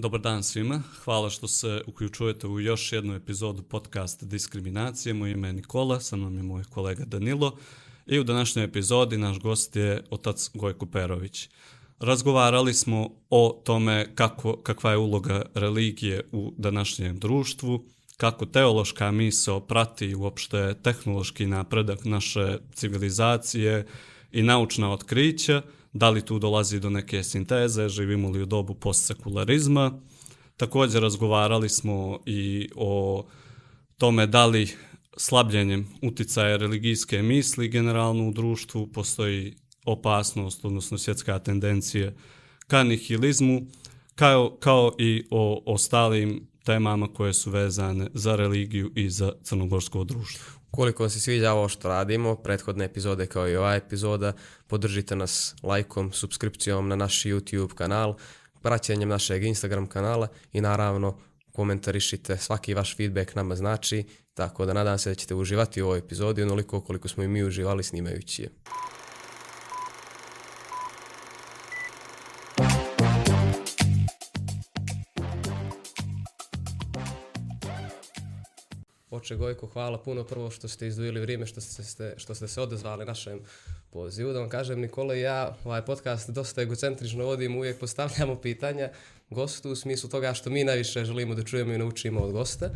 Dobar dan svima. Hvala što se uključujete u još jednu epizodu podcasta Diskriminacije. Moje ime je Nikola, sa mnom je moj kolega Danilo i u današnjoj epizodi naš gost je otac Gojko Perović. Razgovarali smo o tome kako, kakva je uloga religije u današnjem društvu, kako teološka misao prati uopšte tehnološki napredak naše civilizacije i naučna otkrića, da li tu dolazi do neke sinteze, živimo li u dobu postsekularizma. Također razgovarali smo i o tome da li slabljenjem uticaja religijske misli generalno u društvu postoji opasnost, odnosno svjetska tendencija ka nihilizmu, kao, kao i o ostalim temama koje su vezane za religiju i za crnogorsko društvo. Koliko vam se sviđa ovo što radimo, prethodne epizode kao i ova epizoda, podržite nas lajkom, subskripcijom na naš YouTube kanal, praćenjem našeg Instagram kanala i naravno komentarišite, svaki vaš feedback nama znači, tako da nadam se da ćete uživati u ovoj epizodi onoliko koliko smo i mi uživali snimajući je. Oče Gojko, hvala puno prvo što ste izdvojili vrijeme, što ste, što ste se odezvali našem pozivu. Da vam kažem, Nikola i ja ovaj podcast dosta egocentrično vodimo, uvijek postavljamo pitanja gostu u smislu toga što mi najviše želimo da čujemo i naučimo od gosta.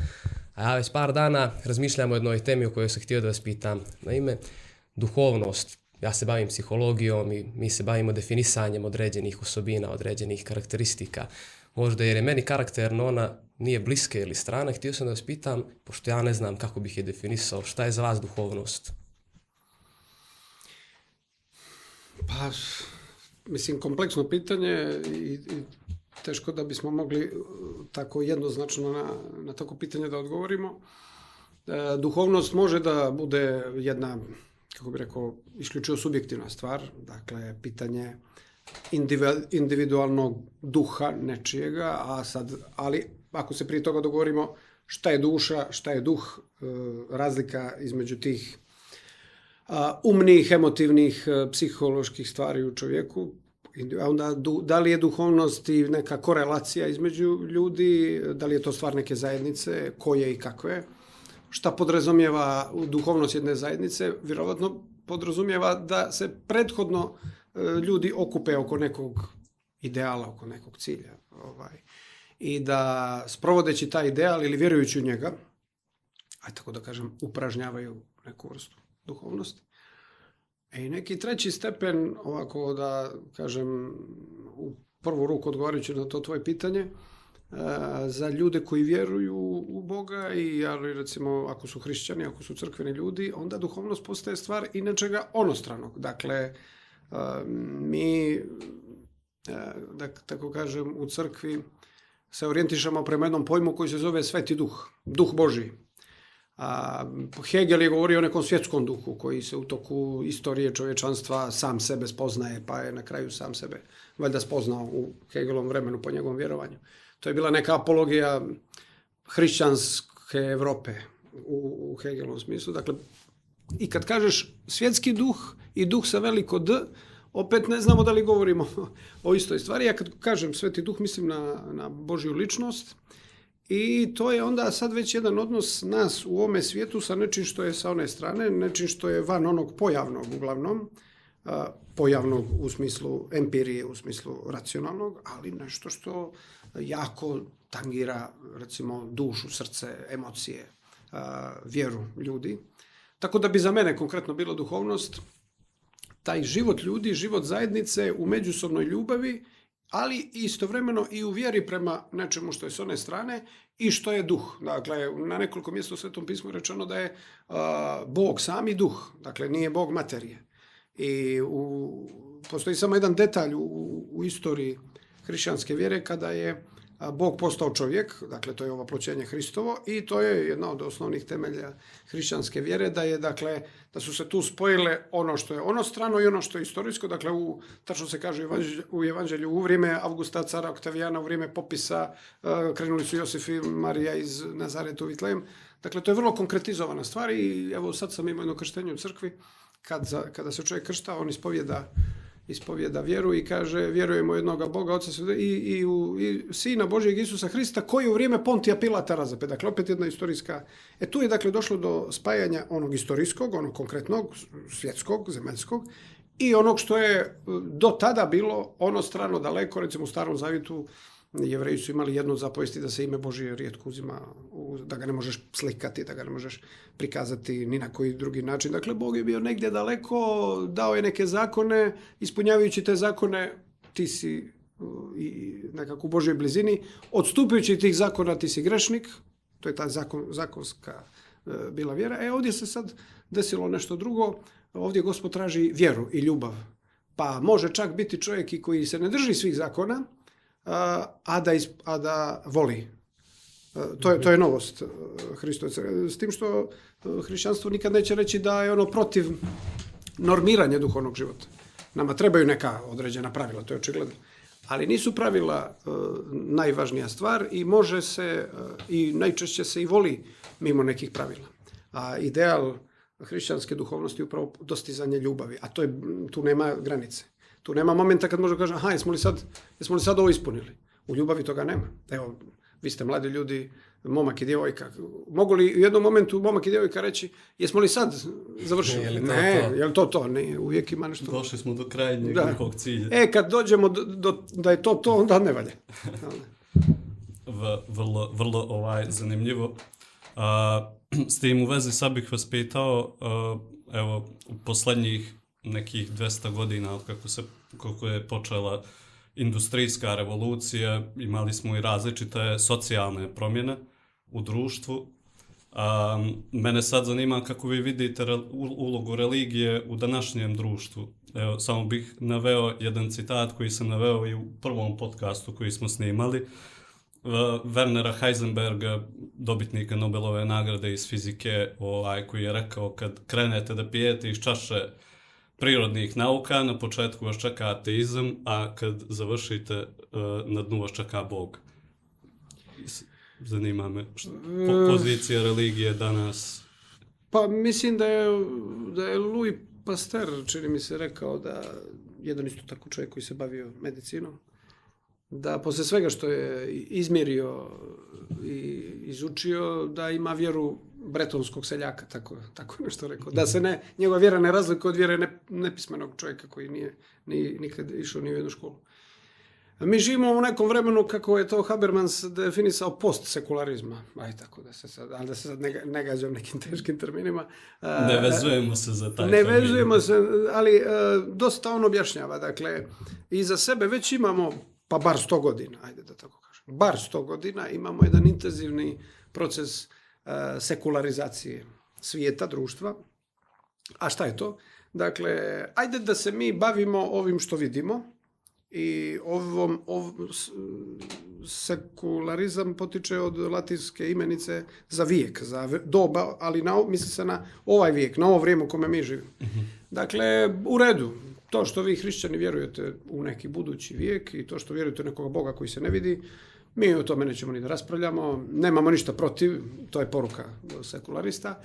A ja već par dana razmišljam o jednoj temi o kojoj sam htio da vas pitam. Naime, duhovnost. Ja se bavim psihologijom i mi se bavimo definisanjem određenih osobina, određenih karakteristika. Možda jer je meni karakterno ona nije bliske ili strane, htio sam da vas pitam, pošto ja ne znam kako bih je definisao, šta je za vas duhovnost? Pa, mislim, kompleksno pitanje i, i teško da bismo mogli uh, tako jednoznačno na, na tako pitanje da odgovorimo. E, duhovnost može da bude jedna, kako bih rekao, isključivo subjektivna stvar, dakle, pitanje individualnog duha nečijega, a sad, ali ako se prije toga dogovorimo šta je duša, šta je duh, e, razlika između tih umnih, emotivnih, e, psiholoških stvari u čovjeku, onda da li je duhovnost i neka korelacija između ljudi, da li je to stvar neke zajednice, koje i kakve, šta podrazumijeva duhovnost jedne zajednice, vjerovatno podrazumijeva da se prethodno e, ljudi okupe oko nekog ideala, oko nekog cilja. Ovaj i da sprovodeći taj ideal ili vjerujući u njega, aj tako da kažem, upražnjavaju neku vrstu duhovnosti. E i neki treći stepen, ovako da kažem, u prvu ruku odgovarajući na to tvoje pitanje, e, za ljude koji vjeruju u Boga i ali recimo ako su hrišćani, ako su crkveni ljudi, onda duhovnost postaje stvar i nečega onostranog. Dakle, e, mi, e, da tako kažem, u crkvi se orijentišemo prema jednom pojmu koji se zove Sveti duh, duh Boži. A, Hegel je govorio o nekom svjetskom duhu koji se u toku istorije čovječanstva sam sebe spoznaje, pa je na kraju sam sebe valjda spoznao u Hegelom vremenu po njegovom vjerovanju. To je bila neka apologija hrišćanske Evrope u, u Hegelom smislu. Dakle, i kad kažeš svjetski duh i duh sa veliko D, opet ne znamo da li govorimo o istoj stvari. Ja kad kažem Sveti Duh mislim na, na Božju ličnost i to je onda sad već jedan odnos nas u ovome svijetu sa nečim što je sa one strane, nečim što je van onog pojavnog uglavnom, pojavnog u smislu empirije, u smislu racionalnog, ali nešto što jako tangira recimo dušu, srce, emocije, vjeru ljudi. Tako da bi za mene konkretno bilo duhovnost taj život ljudi, život zajednice u međusobnoj ljubavi, ali istovremeno i u vjeri prema nečemu što je s one strane i što je duh. Dakle, na nekoliko mjesta u Svetom pismu je rečeno da je uh, Bog sami duh, dakle nije Bog materije. I u, postoji samo jedan detalj u, u istoriji hrišćanske vjere kada je Bog postao čovjek, dakle to je ovo ploćenje Hristovo i to je jedna od osnovnih temelja hrišćanske vjere da je dakle da su se tu spojile ono što je ono strano i ono što je istorijsko, dakle u tačno se kaže u evanđelju u vrijeme Avgusta cara Oktavijana, u vrijeme popisa krenuli su Josif i Marija iz Nazareta u Vitlejem. Dakle to je vrlo konkretizovana stvar i evo sad sam imao jedno krštenje u crkvi kad, kada se čovjek kršta, on ispovjeda ispovjeda vjeru i kaže vjerujemo u jednoga Boga, Oca i, i u i Sina Božijeg Isusa Hrista koji u vrijeme Pontija Pilata razape. Dakle, opet jedna istorijska... E tu je dakle došlo do spajanja onog istorijskog, onog konkretnog, svjetskog, zemaljskog i onog što je do tada bilo ono strano daleko, recimo u Starom Zavjetu jevreji su imali jednu zapovesti da se ime Božije rijetko uzima, da ga ne možeš slikati, da ga ne možeš prikazati ni na koji drugi način. Dakle, Bog je bio negdje daleko, dao je neke zakone, ispunjavajući te zakone, ti si uh, i nekako u Božoj blizini, odstupajući tih zakona ti si grešnik, to je ta zakon, zakonska uh, bila vjera. E, ovdje se sad desilo nešto drugo, ovdje Gospod traži vjeru i ljubav. Pa može čak biti čovjek i koji se ne drži svih zakona, a, da, is, a da voli. A, To je, to je novost a, Hristovca. S tim što hrišćanstvo nikad neće reći da je ono protiv normiranja duhovnog života. Nama trebaju neka određena pravila, to je očigledno. Ali nisu pravila najvažnija stvar i može se i najčešće se i voli mimo nekih pravila. A ideal hrišćanske duhovnosti je upravo dostizanje ljubavi, a to je, tu nema granice. Tu nema momenta kad možemo kažem, aha, jesmo li, sad, jesmo li sad ovo ispunili? U ljubavi toga nema. Evo, vi ste mladi ljudi, momak i djevojka. Mogu li u jednom momentu momak i djevojka reći, jesmo li sad završili? Je li to ne, to? je li to to? Ne, uvijek ima nešto. Došli smo do krajnjeg Da. nekog cilja. E, kad dođemo do, do, da je to to, onda ne valja. V, vrlo, vrlo ovaj, zanimljivo. A, s tim u vezi sad bih vas pitao, a, evo, u posljednjih nekih 200 godina od kako, se, kako je počela industrijska revolucija, imali smo i različite socijalne promjene u društvu. A, mene sad zanima kako vi vidite re, ulogu religije u današnjem društvu. Evo, samo bih naveo jedan citat koji sam naveo i u prvom podcastu koji smo snimali. Uh, Wernera Heisenberga, dobitnika Nobelove nagrade iz fizike, ovaj, koji je rekao kad krenete da pijete iz čaše prirodnih nauka, na početku vas čeka ateizam, a kad završite, uh, na dnu vas čeka Bog. Zanima me po, pozicija religije danas. Pa mislim da je, da je Louis Pasteur, čini mi se, rekao da jedan isto tako čovjek koji se bavio medicinom, da posle svega što je izmjerio i izučio, da ima vjeru bretonskog seljaka, tako, tako nešto rekao. Da se ne, njegova vjera ne razlikuje od vjere ne, nepismenog čovjeka koji nije ni, nikad išao ni u jednu školu. Mi živimo u nekom vremenu kako je to Habermas definisao post-sekularizma. Aj tako da se sad, ali da se sad ne, ne gađam nekim teškim terminima. A, Ne vezujemo se za taj ne termin. vezujemo se, ali e, dosta on objašnjava. Dakle, i za sebe već imamo, pa bar 100 godina, ajde da tako kažem, bar 100 godina imamo jedan intenzivni proces sekularizacije svijeta, društva. A šta je to? Dakle, ajde da se mi bavimo ovim što vidimo i ovom, ov, sekularizam potiče od latinske imenice za vijek, za doba, ali na, misli se na ovaj vijek, na ovo vrijeme u kome mi živimo. Dakle, u redu, to što vi hrišćani vjerujete u neki budući vijek i to što vjerujete u nekoga Boga koji se ne vidi, mi o tome nećemo ni da raspravljamo, nemamo ništa protiv, to je poruka sekularista,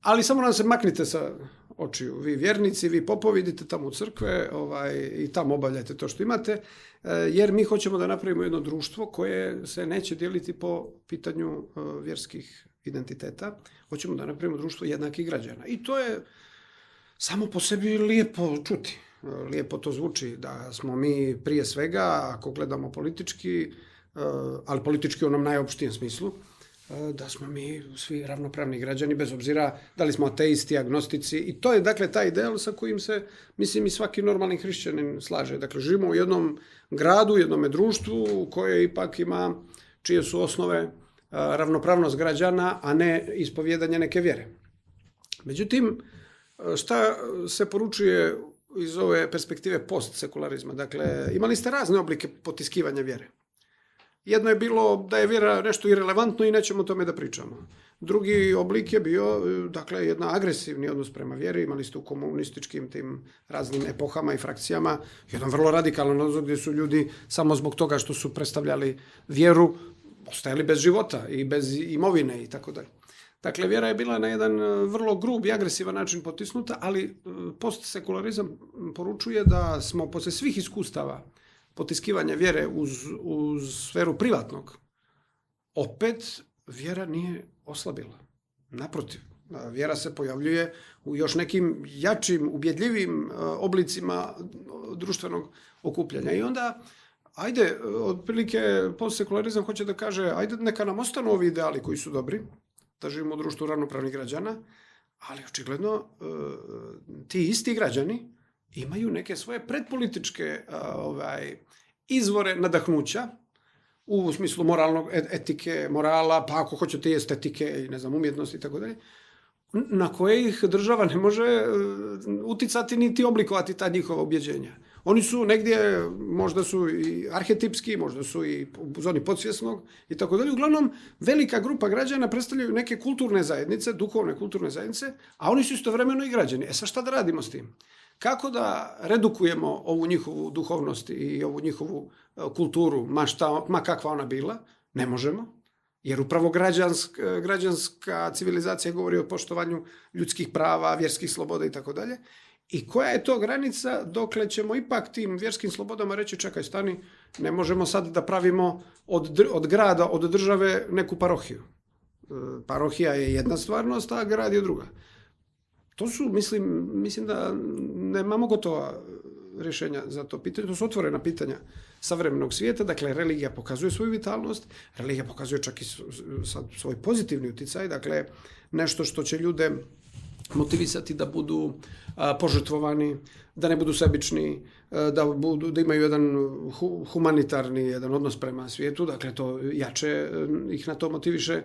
ali samo nam se maknite sa očiju, vi vjernici, vi popovi, idite tamo u crkve ovaj, i tamo obavljajte to što imate, e, jer mi hoćemo da napravimo jedno društvo koje se neće dijeliti po pitanju e, vjerskih identiteta, hoćemo da napravimo društvo jednakih građana. I to je samo po sebi lijepo čuti. E, Lijepo to zvuči da smo mi prije svega, ako gledamo politički, ali politički u onom najopštijem smislu, e, da smo mi svi ravnopravni građani, bez obzira da li smo ateisti, agnostici. I to je dakle taj ideal sa kojim se, mislim, i svaki normalni hrišćanin slaže. Dakle, živimo u jednom gradu, jednom društvu koje ipak ima, čije su osnove e, ravnopravnost građana, a ne ispovjedanje neke vjere. Međutim, šta se poručuje iz ove perspektive post-sekularizma? Dakle, imali ste razne oblike potiskivanja vjere. Jedno je bilo da je vjera nešto irelevantno i nećemo o tome da pričamo. Drugi oblik je bio, e, dakle, jedna agresivni odnos prema vjeri. Imali ste u komunističkim tim raznim epohama i frakcijama jedan vrlo radikalan odnos gdje su ljudi samo zbog toga što su predstavljali vjeru ostajali bez života i bez imovine i tako dalje. Dakle, vjera je bila na jedan e, vrlo grub i agresivan način potisnuta, ali e, postsekularizam poručuje da smo posle svih iskustava potiskivanja vjere uz, uz sferu privatnog, opet vjera nije oslabila. Naprotiv, vjera se pojavljuje u još nekim jačim, ubjedljivim e, oblicima društvenog okupljanja. I onda, ajde, otprilike postsekularizam hoće da kaže, ajde neka nam ostanu ovi ideali koji su dobri, da živimo u društvu ravnopravnih građana, ali očigledno e, ti isti građani imaju neke svoje predpolitičke ovaj, izvore nadahnuća u smislu moralnog e, etike, morala, pa ako hoćete i estetike ne znam, umjetnosti i tako dalje, na koje ih država ne može e, uticati niti oblikovati ta njihova ubjeđenja. Oni su negdje, možda su i arhetipski, možda su i u zoni podsvjesnog i tako dalje. Uglavnom, velika grupa građana predstavljaju neke kulturne zajednice, duhovne kulturne zajednice, a oni su istovremeno i građani. E sad šta da radimo s tim? Kako da redukujemo ovu njihovu duhovnost i ovu njihovu e, kulturu, ma, šta, ma kakva ona bila? Ne možemo. Jer upravo građansk, e, građanska civilizacija govori o poštovanju ljudskih prava, vjerskih sloboda i tako dalje. I koja je to granica dokle ćemo ipak tim vjerskim slobodama reći čekaj stani, ne možemo sad da pravimo od, od grada, od države neku parohiju. E, parohija je jedna stvarnost, a grad je druga. To su, mislim, mislim da nemamo gotova rješenja za to pitanje. To su otvorena pitanja savremenog svijeta. Dakle, religija pokazuje svoju vitalnost, religija pokazuje čak i svoj pozitivni uticaj. Dakle, nešto što će ljude motivisati da budu požrtvovani, da ne budu sebični, a, da, budu, da imaju jedan hu, humanitarni jedan odnos prema svijetu, dakle to jače ih na to motiviše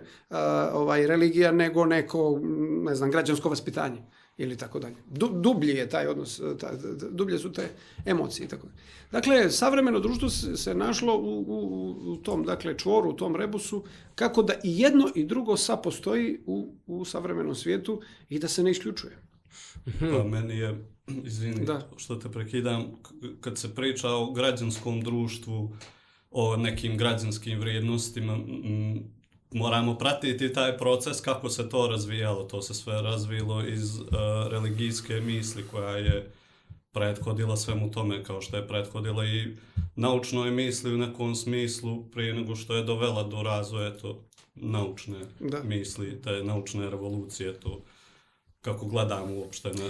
ovaj religija nego neko, ne znam, građansko vaspitanje ili tako dalje. Du, dublji je taj odnos, ta, dublje su te emocije i tako dalje. Dakle, savremeno društvo se, se našlo u, u, u tom, dakle, čvoru, u tom rebusu, kako da i jedno i drugo sa postoji u, u savremenom svijetu i da se ne isključuje. Pa meni je, izvini da. što te prekidam, kad se priča o građanskom društvu, o nekim građanskim vrijednostima, moramo pratiti taj proces kako se to razvijalo. To se sve razvilo iz uh, religijske misli koja je prethodila svemu tome kao što je prethodila i naučnoj misli u nekom smislu prije nego što je dovela do razvoja to naučne da. misli, te naučne revolucije, to kako gledamo uopšte na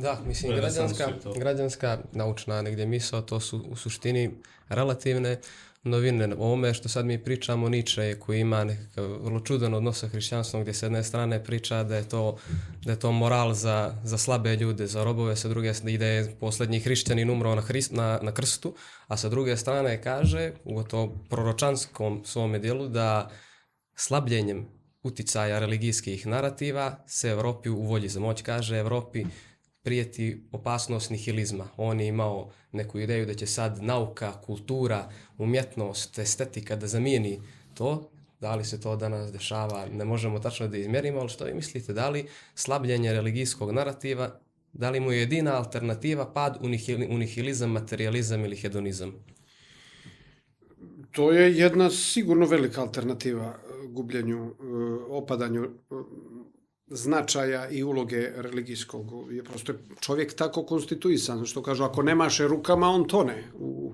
Da, mislim, građanska, građanska naučna negdje misao, to su u suštini relativne novine o ovome što sad mi pričamo Nietzsche koji ima nekakav vrlo čudan odnos sa hrišćanstvom gdje s jedne strane priča da je to, da je to moral za, za slabe ljude, za robove, sa druge strane da je posljednji hrišćanin umro na, hrist, na, na krstu, a sa druge strane kaže u to proročanskom svome dijelu da slabljenjem uticaja religijskih narativa se Evropi u volji za moć kaže Evropi prijeti opasnost nihilizma. On je imao neku ideju da će sad nauka, kultura, umjetnost, estetika da zamijeni to. Da li se to danas dešava, ne možemo tačno da izmjerimo, ali što vi mislite, da li slabljenje religijskog narativa, da li mu je jedina alternativa pad u, nihil, u nihilizam, materializam ili hedonizam? To je jedna sigurno velika alternativa gubljenju, opadanju značaja i uloge religijskog. Je prosto čovjek tako konstituisan, što kažu, ako nemaše rukama, on tone u,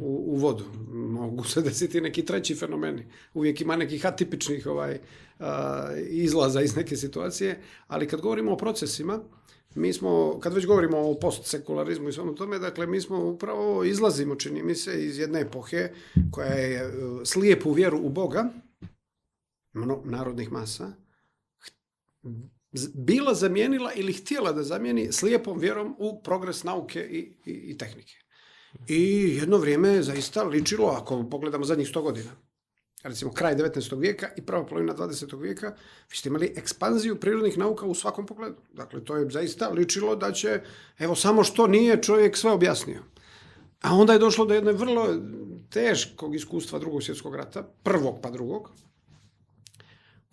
u, u vodu. Mogu se desiti neki treći fenomeni. Uvijek ima nekih atipičnih ovaj, a, izlaza iz neke situacije, ali kad govorimo o procesima, mi smo, kad već govorimo o postsekularizmu i svemu tome, dakle, mi smo upravo izlazimo, čini mi se, iz jedne epohe koja je e, slijepu vjeru u Boga, narodnih masa, bila zamijenila ili htjela da zamijeni slijepom vjerom u progres nauke i, i, i tehnike. I jedno vrijeme je zaista ličilo, ako pogledamo zadnjih 100 godina, recimo kraj 19. vijeka i prva polovina 20. vijeka, vi ste imali ekspanziju prirodnih nauka u svakom pogledu. Dakle, to je zaista ličilo da će, evo samo što nije čovjek sve objasnio. A onda je došlo do jedne vrlo teškog iskustva drugog svjetskog rata, prvog pa drugog,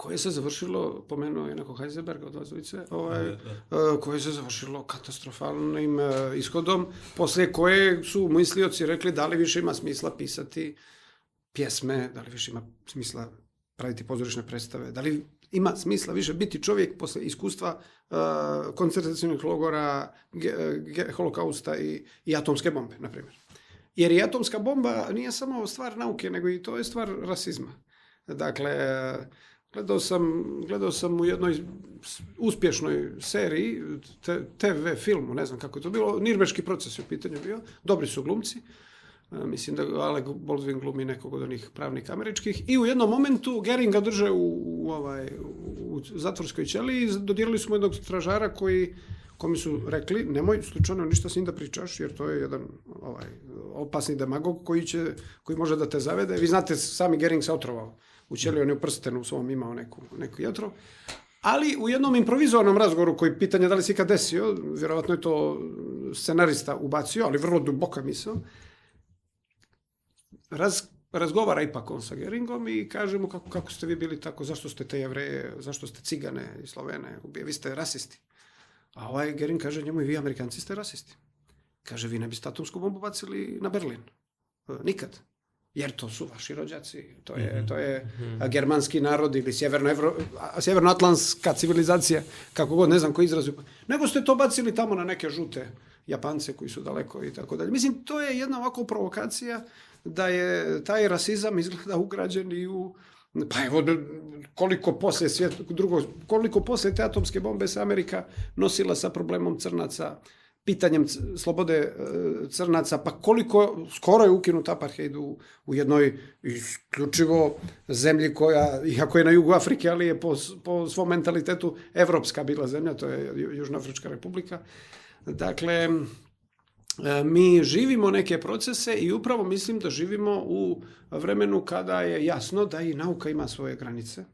koje se završilo, pomenuo je neko Heisenberg od dvojice, ovaj, da, da. koje se završilo katastrofalnim uh, ishodom, posle koje su mislioci rekli da li više ima smisla pisati pjesme, da li više ima smisla praviti pozorišne predstave, da li ima smisla više biti čovjek posle iskustva uh, koncentracijnih logora, ge, ge, holokausta i, i atomske bombe, na primjer. Jer i atomska bomba nije samo stvar nauke, nego i to je stvar rasizma. Dakle, gledao sam, gledao sam u jednoj uspješnoj seriji, TV filmu, ne znam kako je to bilo, Nirbeški proces je u pitanju bio, dobri su glumci, mislim da Alec Baldwin glumi nekog od onih pravnika američkih i u jednom momentu Geringa drže u, u, ovaj, u zatvorskoj ćeliji i dodirali smo jednog stražara koji komi su rekli nemoj slučajno ništa s njim da pričaš jer to je jedan ovaj, opasni demagog koji, će, koji može da te zavede. Vi znate, sami Gering se otrovao u ćeliji, on u prstenu u svom imao neku, neku jetro. Ali u jednom improvizovanom razgovoru koji pitanje da li si ikad desio, vjerovatno je to scenarista ubacio, ali vrlo duboka misla, raz, razgovara ipak on sa Geringom i kaže mu kako, kako ste vi bili tako, zašto ste te jevreje, zašto ste cigane i slovene, ubije, vi ste rasisti. A ovaj Gering kaže njemu i vi amerikanci ste rasisti. Kaže vi ne biste atomsku bombu bacili na Berlin. E, nikad. Jer to su vaši rođaci, to je, -hmm. to je -hmm. germanski narod ili sjeverno sjevernoatlantska civilizacija, kako god, ne znam koji izraz. Nego ste to bacili tamo na neke žute Japance koji su daleko i tako dalje. Mislim, to je jedna ovako provokacija da je taj rasizam izgleda ugrađen i u Pa evo, koliko posle svijet, drugo, koliko posle te atomske bombe se Amerika nosila sa problemom crnaca, pitanjem slobode e, crnaca, pa koliko, skoro je ukinut apartheid u, u jednoj isključivo zemlji koja, iako je na jugu Afrike, ali je po, po svom mentalitetu evropska bila zemlja, to je Južnoafrička republika. Dakle, E, mi živimo neke procese i upravo mislim da živimo u vremenu kada je jasno da i nauka ima svoje granice.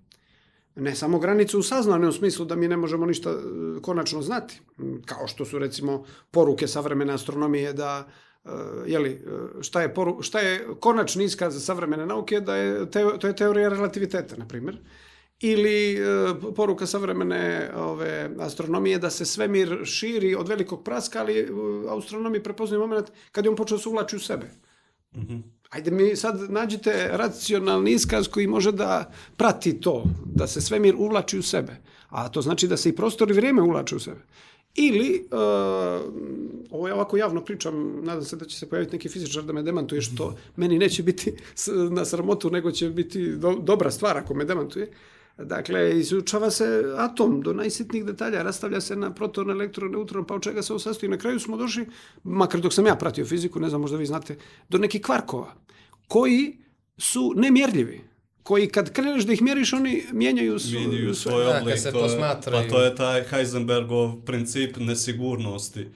Ne samo granicu u saznanom smislu da mi ne možemo ništa e, konačno znati, kao što su recimo poruke savremene astronomije da e, jeli, šta, je poru, šta je konačni iskaz savremene nauke, da je, te, to je teorija relativiteta, na primjer ili e, poruka savremene ove, astronomije da se svemir širi od velikog praska, ali u astronomiji prepoznaju moment kad je on počeo da se uvlači u sebe. Mm -hmm. Ajde mi sad nađite racionalni iskaz koji može da prati to, da se svemir uvlači u sebe. A to znači da se i prostor i vrijeme uvlači u sebe. Ili, uh, ovo ja ovako javno pričam, nadam se da će se pojaviti neki fizičar da me demantuje, što meni neće biti na sramotu, nego će biti do, dobra stvar ako me demantuje. Uh, Dakle, izučava se atom do najsitnijih detalja, rastavlja se na proton, elektron, neutron, pa od čega se ovo sastoji. Na kraju smo došli, makar dok sam ja pratio fiziku, ne znam, možda vi znate, do nekih kvarkova, koji su nemjerljivi koji kad kreneš da ih mjeriš, oni mijenjaju, su, mijenjaju svoj da, oblik. Se to, pa to je taj Heisenbergov princip nesigurnosti.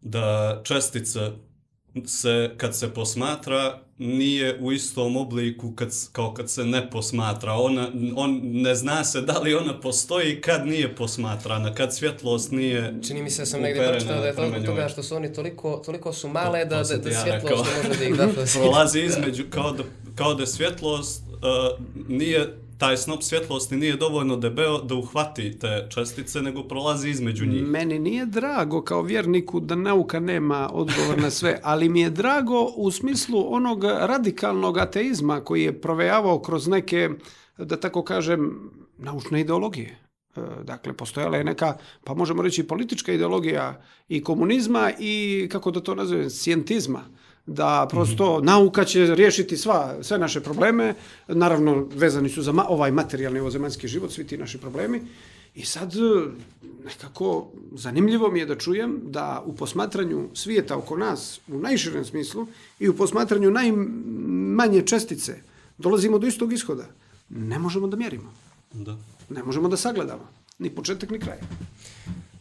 Da čestica se, kad se posmatra, nije u istom obliku kad, kao kad se ne posmatra. Ona, on, ne zna se da li ona postoji kad nije posmatrana, kad svjetlost nije Čini mi se da sam negdje pročitao da je to toga što su oni toliko, toliko su male da, da, da svjetlost ja ne može da ih da Prolazi između, kao da, kao da svjetlost uh, nije taj snop svjetlosti nije dovoljno debeo da uhvati te čestice, nego prolazi između njih. Meni nije drago kao vjerniku da nauka nema odgovor na sve, ali mi je drago u smislu onog radikalnog ateizma koji je provejavao kroz neke, da tako kažem, naučne ideologije. E, dakle, postojala je neka, pa možemo reći politička ideologija i komunizma i, kako da to nazovem, scientizma da prosto mm -hmm. nauka će riješiti sva, sve naše probleme, naravno vezani su za ma, ovaj materijalni ovozemaljski život, svi ti naši problemi. I sad nekako zanimljivo mi je da čujem da u posmatranju svijeta oko nas, u najširem smislu, i u posmatranju najmanje čestice, dolazimo do istog ishoda. Ne možemo da mjerimo. Da. Ne možemo da sagledamo. Ni početak, ni kraj.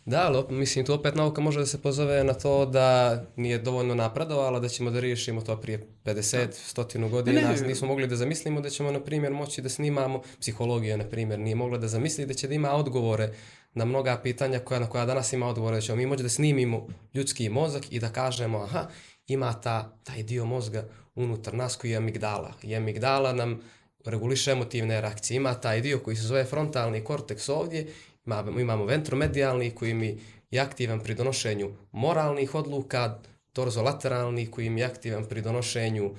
Da, ali mislim, tu opet nauka može da se pozove na to da nije dovoljno napredovala, da ćemo da riješimo to prije 50, 100 da. godina. Ne, ne, nismo mogli da zamislimo da ćemo, na primjer, moći da snimamo, psihologija, na primjer, nije mogla da zamisli da će da ima odgovore na mnoga pitanja koja, na koja danas ima odgovore, da ćemo mi moći da snimimo ljudski mozak i da kažemo, aha, ima ta, taj dio mozga unutar nas koji je amigdala. I amigdala nam reguliše emotivne reakcije. Ima taj dio koji se zove frontalni korteks ovdje imamo, imamo ventromedijalni koji mi je aktivan pri donošenju moralnih odluka, torzolateralni koji mi je aktivan pri donošenju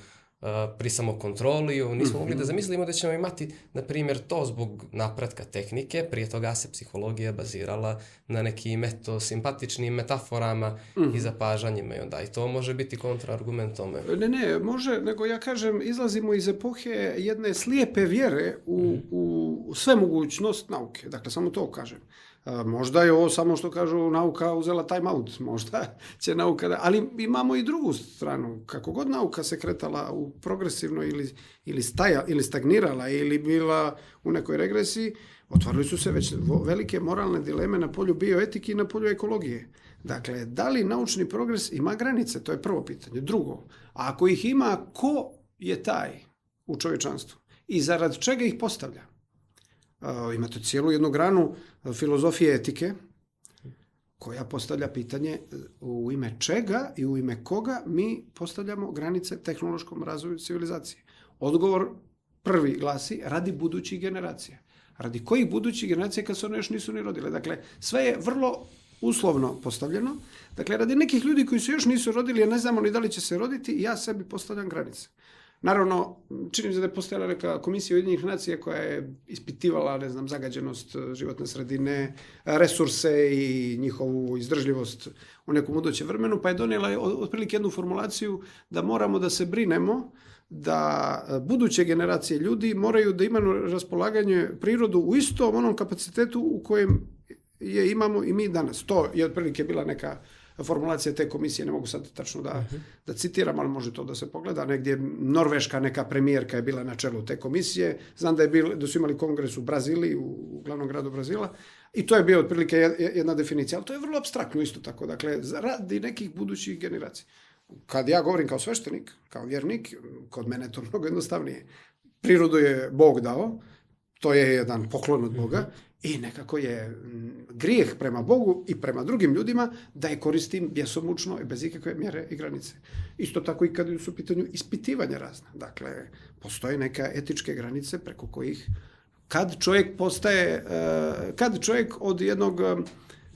pri samokontroli, nismo mogli da zamislimo da ćemo imati, na primjer, to zbog napretka tehnike, prije toga se psihologija bazirala na nekim eto, simpatičnim metaforama mm i zapažanjima i onda i to može biti kontraargument tome. Ne, ne, može, nego ja kažem, izlazimo iz epohe jedne slijepe vjere u, mm -hmm. u sve mogućnost nauke, dakle, samo to kažem. Možda je ovo samo što kažu nauka uzela time out, možda će nauka da, ali imamo i drugu stranu, kako god nauka se kretala u progresivno ili, ili, staja, ili stagnirala ili bila u nekoj regresiji, otvorili su se već velike moralne dileme na polju bioetike i na polju ekologije. Dakle, da li naučni progres ima granice? To je prvo pitanje. Drugo, a ako ih ima, ko je taj u čovječanstvu? I zarad čega ih postavlja? Imate cijelu jednu granu filozofije etike koja postavlja pitanje u ime čega i u ime koga mi postavljamo granice tehnološkom razvoju civilizacije. Odgovor prvi glasi radi budućih generacija. Radi kojih budućih generacija kad se one još nisu ni rodile. Dakle, sve je vrlo uslovno postavljeno. Dakle, radi nekih ljudi koji se još nisu rodili, a ne znamo ni da li će se roditi, ja sebi postavljam granice. Naravno, čini se da je postojala neka komisija Ujedinjenih nacija koja je ispitivala, ne znam, zagađenost e, životne sredine, resurse i njihovu izdržljivost u nekom budućem vremenu, pa je donijela otprilike jednu formulaciju da moramo da se brinemo da e, buduće generacije ljudi moraju da imaju raspolaganje prirodu u istom onom kapacitetu u kojem je imamo i mi danas. To je otprilike bila neka formulacija te komisije, ne mogu sad tačno da, uh mhm. -huh. da citiram, ali može to da se pogleda. Negdje Norveška neka premijerka je bila na čelu te komisije. Znam da, je bil, da su imali kongres u Brazili, u, u glavnom gradu Brazila. I to je bio otprilike jedna definicija, ali to je vrlo abstraktno isto tako. Dakle, radi nekih budućih generacija. Kad ja govorim kao sveštenik, kao vjernik, kod mene je to mnogo jednostavnije. Prirodu je Bog dao, to je jedan poklon od Boga, mhm. I nekako je mm, grijeh prema Bogu i prema drugim ljudima da je koristim bjesomučno i bez ikakve mjere i granice. Isto tako i kad su u pitanju ispitivanja razne. Dakle, postoje neka etičke granice preko kojih kad čovjek postaje, eh, kad čovjek od jednog eh,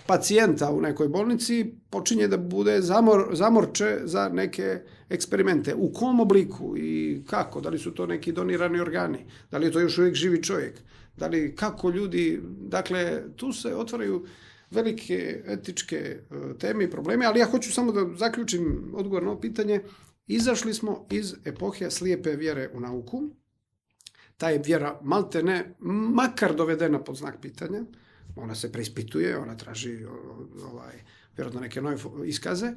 pacijenta u nekoj bolnici počinje da bude zamor, zamorče za neke eksperimente. U kom obliku i kako? Da li su to neki donirani organi? Da li je to još uvijek živi čovjek? Da li kako ljudi, dakle, tu se otvaraju velike etičke e, teme i probleme, ali ja hoću samo da zaključim odgovor na ovo pitanje. Izašli smo iz epohe slijepe vjere u nauku. Ta je vjera malte ne, makar dovedena pod znak pitanja. Ona se preispituje, ona traži ovaj, vjerojatno neke nove iskaze.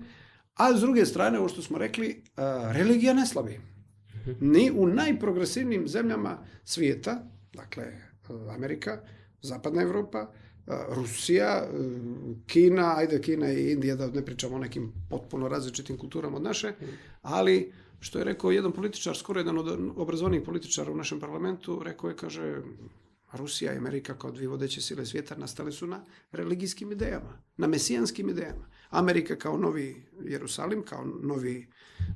A s druge strane, ovo što smo rekli, e, religija ne slabi. Mhm. Ni u najprogresivnijim zemljama svijeta, dakle, Amerika, Zapadna Evropa, Rusija, Kina, ajde Kina i Indija, da ne pričamo o nekim potpuno različitim kulturama od naše, ali što je rekao jedan političar, skoro jedan od obrazovanih političara u našem parlamentu, rekao je, kaže, Rusija i Amerika kao dvije vodeće sile svijeta nastale su na religijskim idejama, na mesijanskim idejama. Amerika kao novi Jerusalim, kao novi,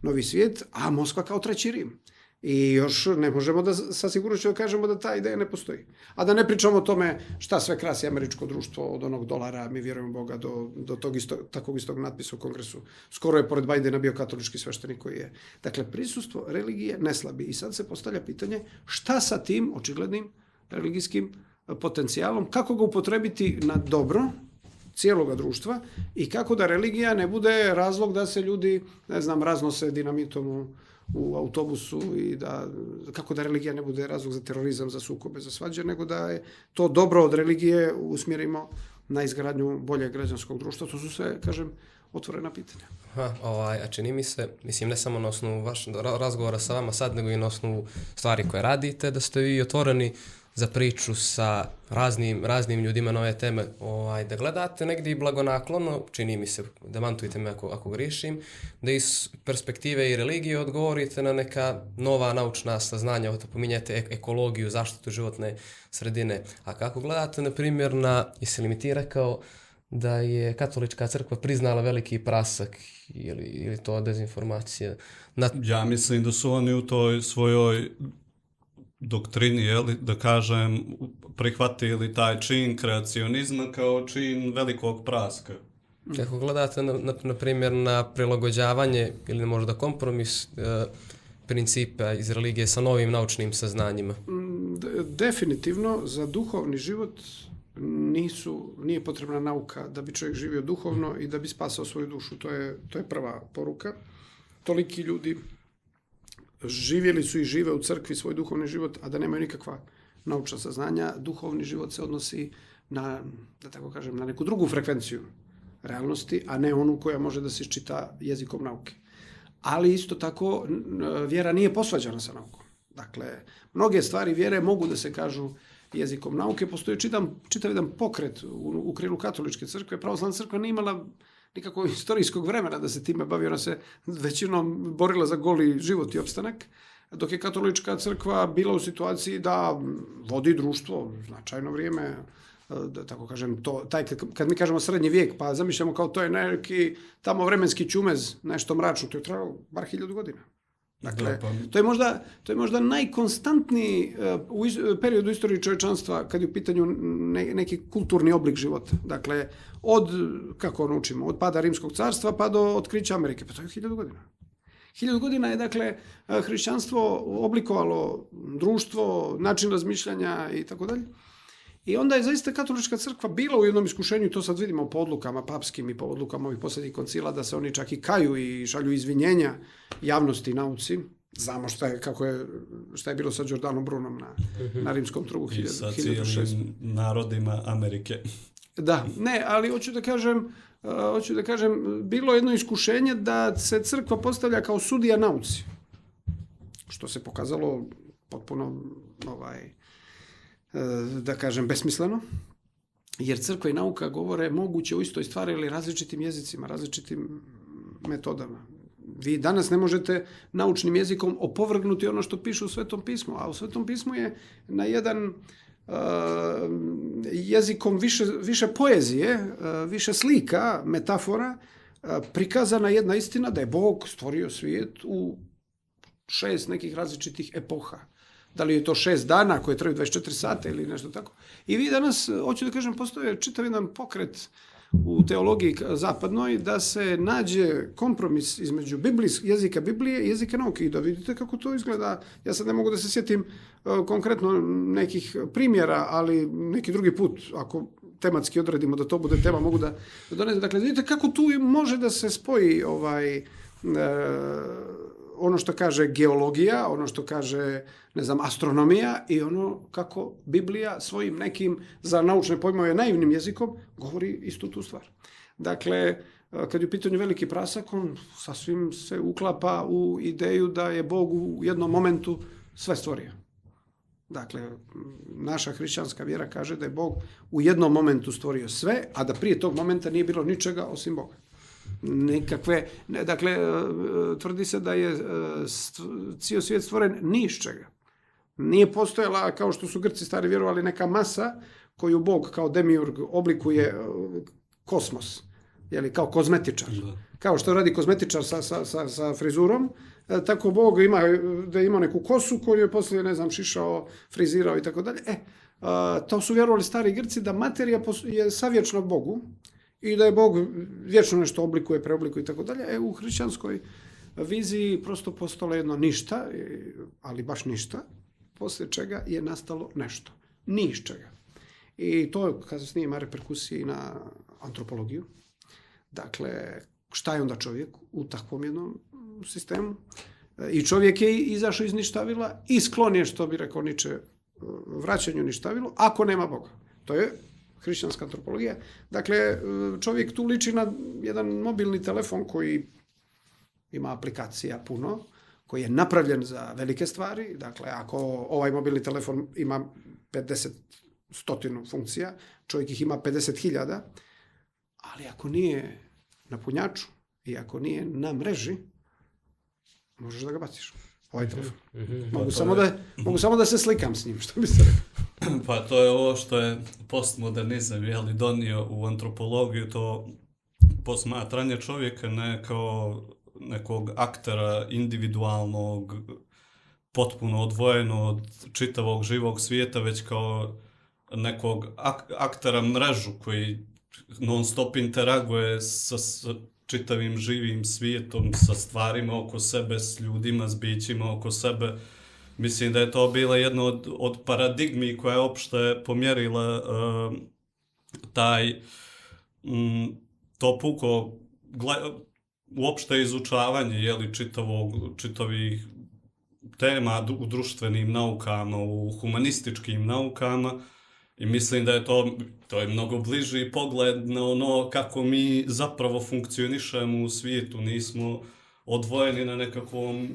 novi svijet, a Moskva kao treći Rim. I još ne možemo da sa sigurnošću da kažemo da ta ideja ne postoji. A da ne pričamo o tome šta sve krasi američko društvo od onog dolara, mi vjerujemo Boga, do, do tog isto, takvog istog natpisa u kongresu. Skoro je pored Bajdena bio katolički sveštenik koji je. Dakle, prisustvo religije ne slabi. I sad se postavlja pitanje šta sa tim očiglednim religijskim potencijalom, kako ga upotrebiti na dobro, cijeloga društva i kako da religija ne bude razlog da se ljudi, ne znam, raznose dinamitom u, u autobusu i da, kako da religija ne bude razlog za terorizam, za sukobe, za svađe, nego da je to dobro od religije usmjerimo na izgradnju bolje građanskog društva. To su sve, kažem, otvorena pitanja. Ha, ovaj, a čini mi se, mislim ne samo na osnovu vašeg razgovora sa vama sad, nego i na osnovu stvari koje radite, da ste vi otvoreni za priču sa raznim, raznim ljudima na ove teme, ovaj, da gledate negdje i blagonaklono, čini mi se, demantujte me ako, ako grišim, da iz perspektive i religije odgovorite na neka nova naučna saznanja, to pominjate ekologiju, zaštitu životne sredine. A kako gledate, na primjer, na, jesi li mi ti rekao, da je katolička crkva priznala veliki prasak ili, ili to dezinformacija. Na... Ja mislim da su oni u toj svojoj doktrini, jeli, da kažem, prihvatili taj čin kreacionizma kao čin velikog praska. Kako gledate, na, na, na primjer, na prilagođavanje ili možda kompromis e, principe iz religije sa novim naučnim saznanjima? D- definitivno za duhovni život nisu, nije potrebna nauka da bi čovjek živio duhovno i da bi spasao svoju dušu. To je, to je prva poruka. Toliki ljudi živjeli su i žive u crkvi svoj duhovni život, a da nemaju nikakva naučna saznanja. Duhovni život se odnosi na, da tako kažem, na neku drugu frekvenciju realnosti, a ne onu koja može da se iščita jezikom nauke. Ali isto tako vjera nije posvađana sa naukom. Dakle, mnoge stvari vjere mogu da se kažu jezikom nauke. Postoji čitav, čitav jedan pokret u, u krilu katoličke crkve. Pravoslavna crkva nije imala nikakvog istorijskog vremena da se time bavi. Ona se većinom borila za goli život i opstanak dok je katolička crkva bila u situaciji da vodi društvo značajno vrijeme, da tako kažem, to, taj, kad mi kažemo srednji vijek, pa zamišljamo kao to je neki tamo vremenski čumez, nešto mračno, to je trajalo bar hiljadu godina. Dakle, Da, pa- to je možda, to je možda najkonstantniji uh, u is, periodu istorije čovječanstva kad je u pitanju ne, neki kulturni oblik života. Dakle, od, kako ono učimo, od pada Rimskog carstva pa do otkrića Amerike. Pa to je hiljadu godina. Hiljadu godina je, dakle, eh, hrišćanstvo oblikovalo društvo, način razmišljanja i tako dalje. I onda je zaista katolička crkva bila u jednom iskušenju, to sad vidimo po odlukama papskim i po odlukama ovih posljednjih koncila, da se oni čak i kaju i šalju izvinjenja javnosti i nauci. Znamo šta je, kako je, šta je bilo sa Giordanom Brunom na, na rimskom trugu I sa 1600. cijelim narodima Amerike. Da, ne, ali hoću da kažem, uh, hoću da kažem, bilo je jedno iskušenje da se crkva postavlja kao sudija nauci. Što se pokazalo potpuno ovaj da kažem besmisleno. Jer crkva i nauka govore moguće u istoj stvari ili različitim jezicima, različitim metodama. Vi danas ne možete naučnim jezikom opovrgnuti ono što piše u Svetom pismu, a u Svetom pismu je na jedan uh, jezikom više, više poezije, uh, više slika, metafora, uh, prikazana jedna istina da je Bog stvorio svijet u šest nekih različitih epoha. Da li je to šest dana koje traju 24 sata ili nešto tako. I vi danas, hoću da kažem, postoje čitav jedan pokret u teologiji zapadnoj da se nađe kompromis između biblijs, jezika Biblije i jezika nauke i da vidite kako to izgleda. Ja sad ne mogu da se sjetim uh, konkretno nekih primjera, ali neki drugi put, ako tematski odredimo da to bude tema, mogu da donesem. Dakle, vidite kako tu može da se spoji ovaj, uh, ono što kaže geologija, ono što kaže, ne znam, astronomija i ono kako Biblija svojim nekim, za naučne pojmove, naivnim jezikom govori istu tu stvar. Dakle, kad je u pitanju veliki prasak, on sasvim se uklapa u ideju da je Bog u jednom momentu sve stvorio. Dakle, naša hrišćanska vjera kaže da je Bog u jednom momentu stvorio sve, a da prije tog momenta nije bilo ničega osim Boga nikakve, ne, dakle, tvrdi se da je cijel svijet stvoren ni iz čega. Nije postojala, kao što su Grci stari vjerovali, neka masa koju Bog kao demiurg oblikuje kosmos, jeli, kao kozmetičar. Da. Kao što radi kozmetičar sa, sa, sa, sa frizurom, tako Bog ima, da ima neku kosu koju je poslije, ne znam, šišao, frizirao i tako dalje. E, to su vjerovali stari Grci da materija je savječna Bogu, i da je Bog vječno nešto oblikuje, preoblikuje i tako dalje. E, u hrišćanskoj viziji prosto postalo jedno ništa, ali baš ništa, poslije čega je nastalo nešto. Ni iz čega. I to kasnije ima reperkusije na antropologiju. Dakle, šta je onda čovjek u takvom jednom sistemu? I čovjek je izašao iz ništavila i sklon je, što bi rekao Niče, vraćanju ništavilo, ako nema Boga. To je hrišćanska antropologija. Dakle, čovjek tu liči na jedan mobilni telefon koji ima aplikacija puno, koji je napravljen za velike stvari. Dakle, ako ovaj mobilni telefon ima 50 stotinu funkcija, čovjek ih ima 50.000, ali ako nije na punjaču i ako nije na mreži, možeš da ga baciš. Ovaj telefon. Mm -hmm. mogu, pa samo da, mogu samo da se slikam s njim, što bi se rekao. Pa to je ovo što je postmodernizam jeli, donio u antropologiju, to posmatranje čovjeka ne kao nekog aktera individualnog, potpuno odvojeno od čitavog živog svijeta, već kao nekog ak aktera mrežu koji non stop interaguje sa, sa čitavim živim svijetom, sa stvarima oko sebe, s ljudima, s bićima oko sebe. Mislim da je to bila jedna od, od paradigmi koja je opšte pomjerila uh, taj mm, to puko gle, uopšte izučavanje jeli, čitavog, čitavih tema u društvenim naukama, u humanističkim naukama. I mislim da je to, to je mnogo bliži pogled na ono kako mi zapravo funkcionišemo u svijetu, nismo odvojeni na nekakvom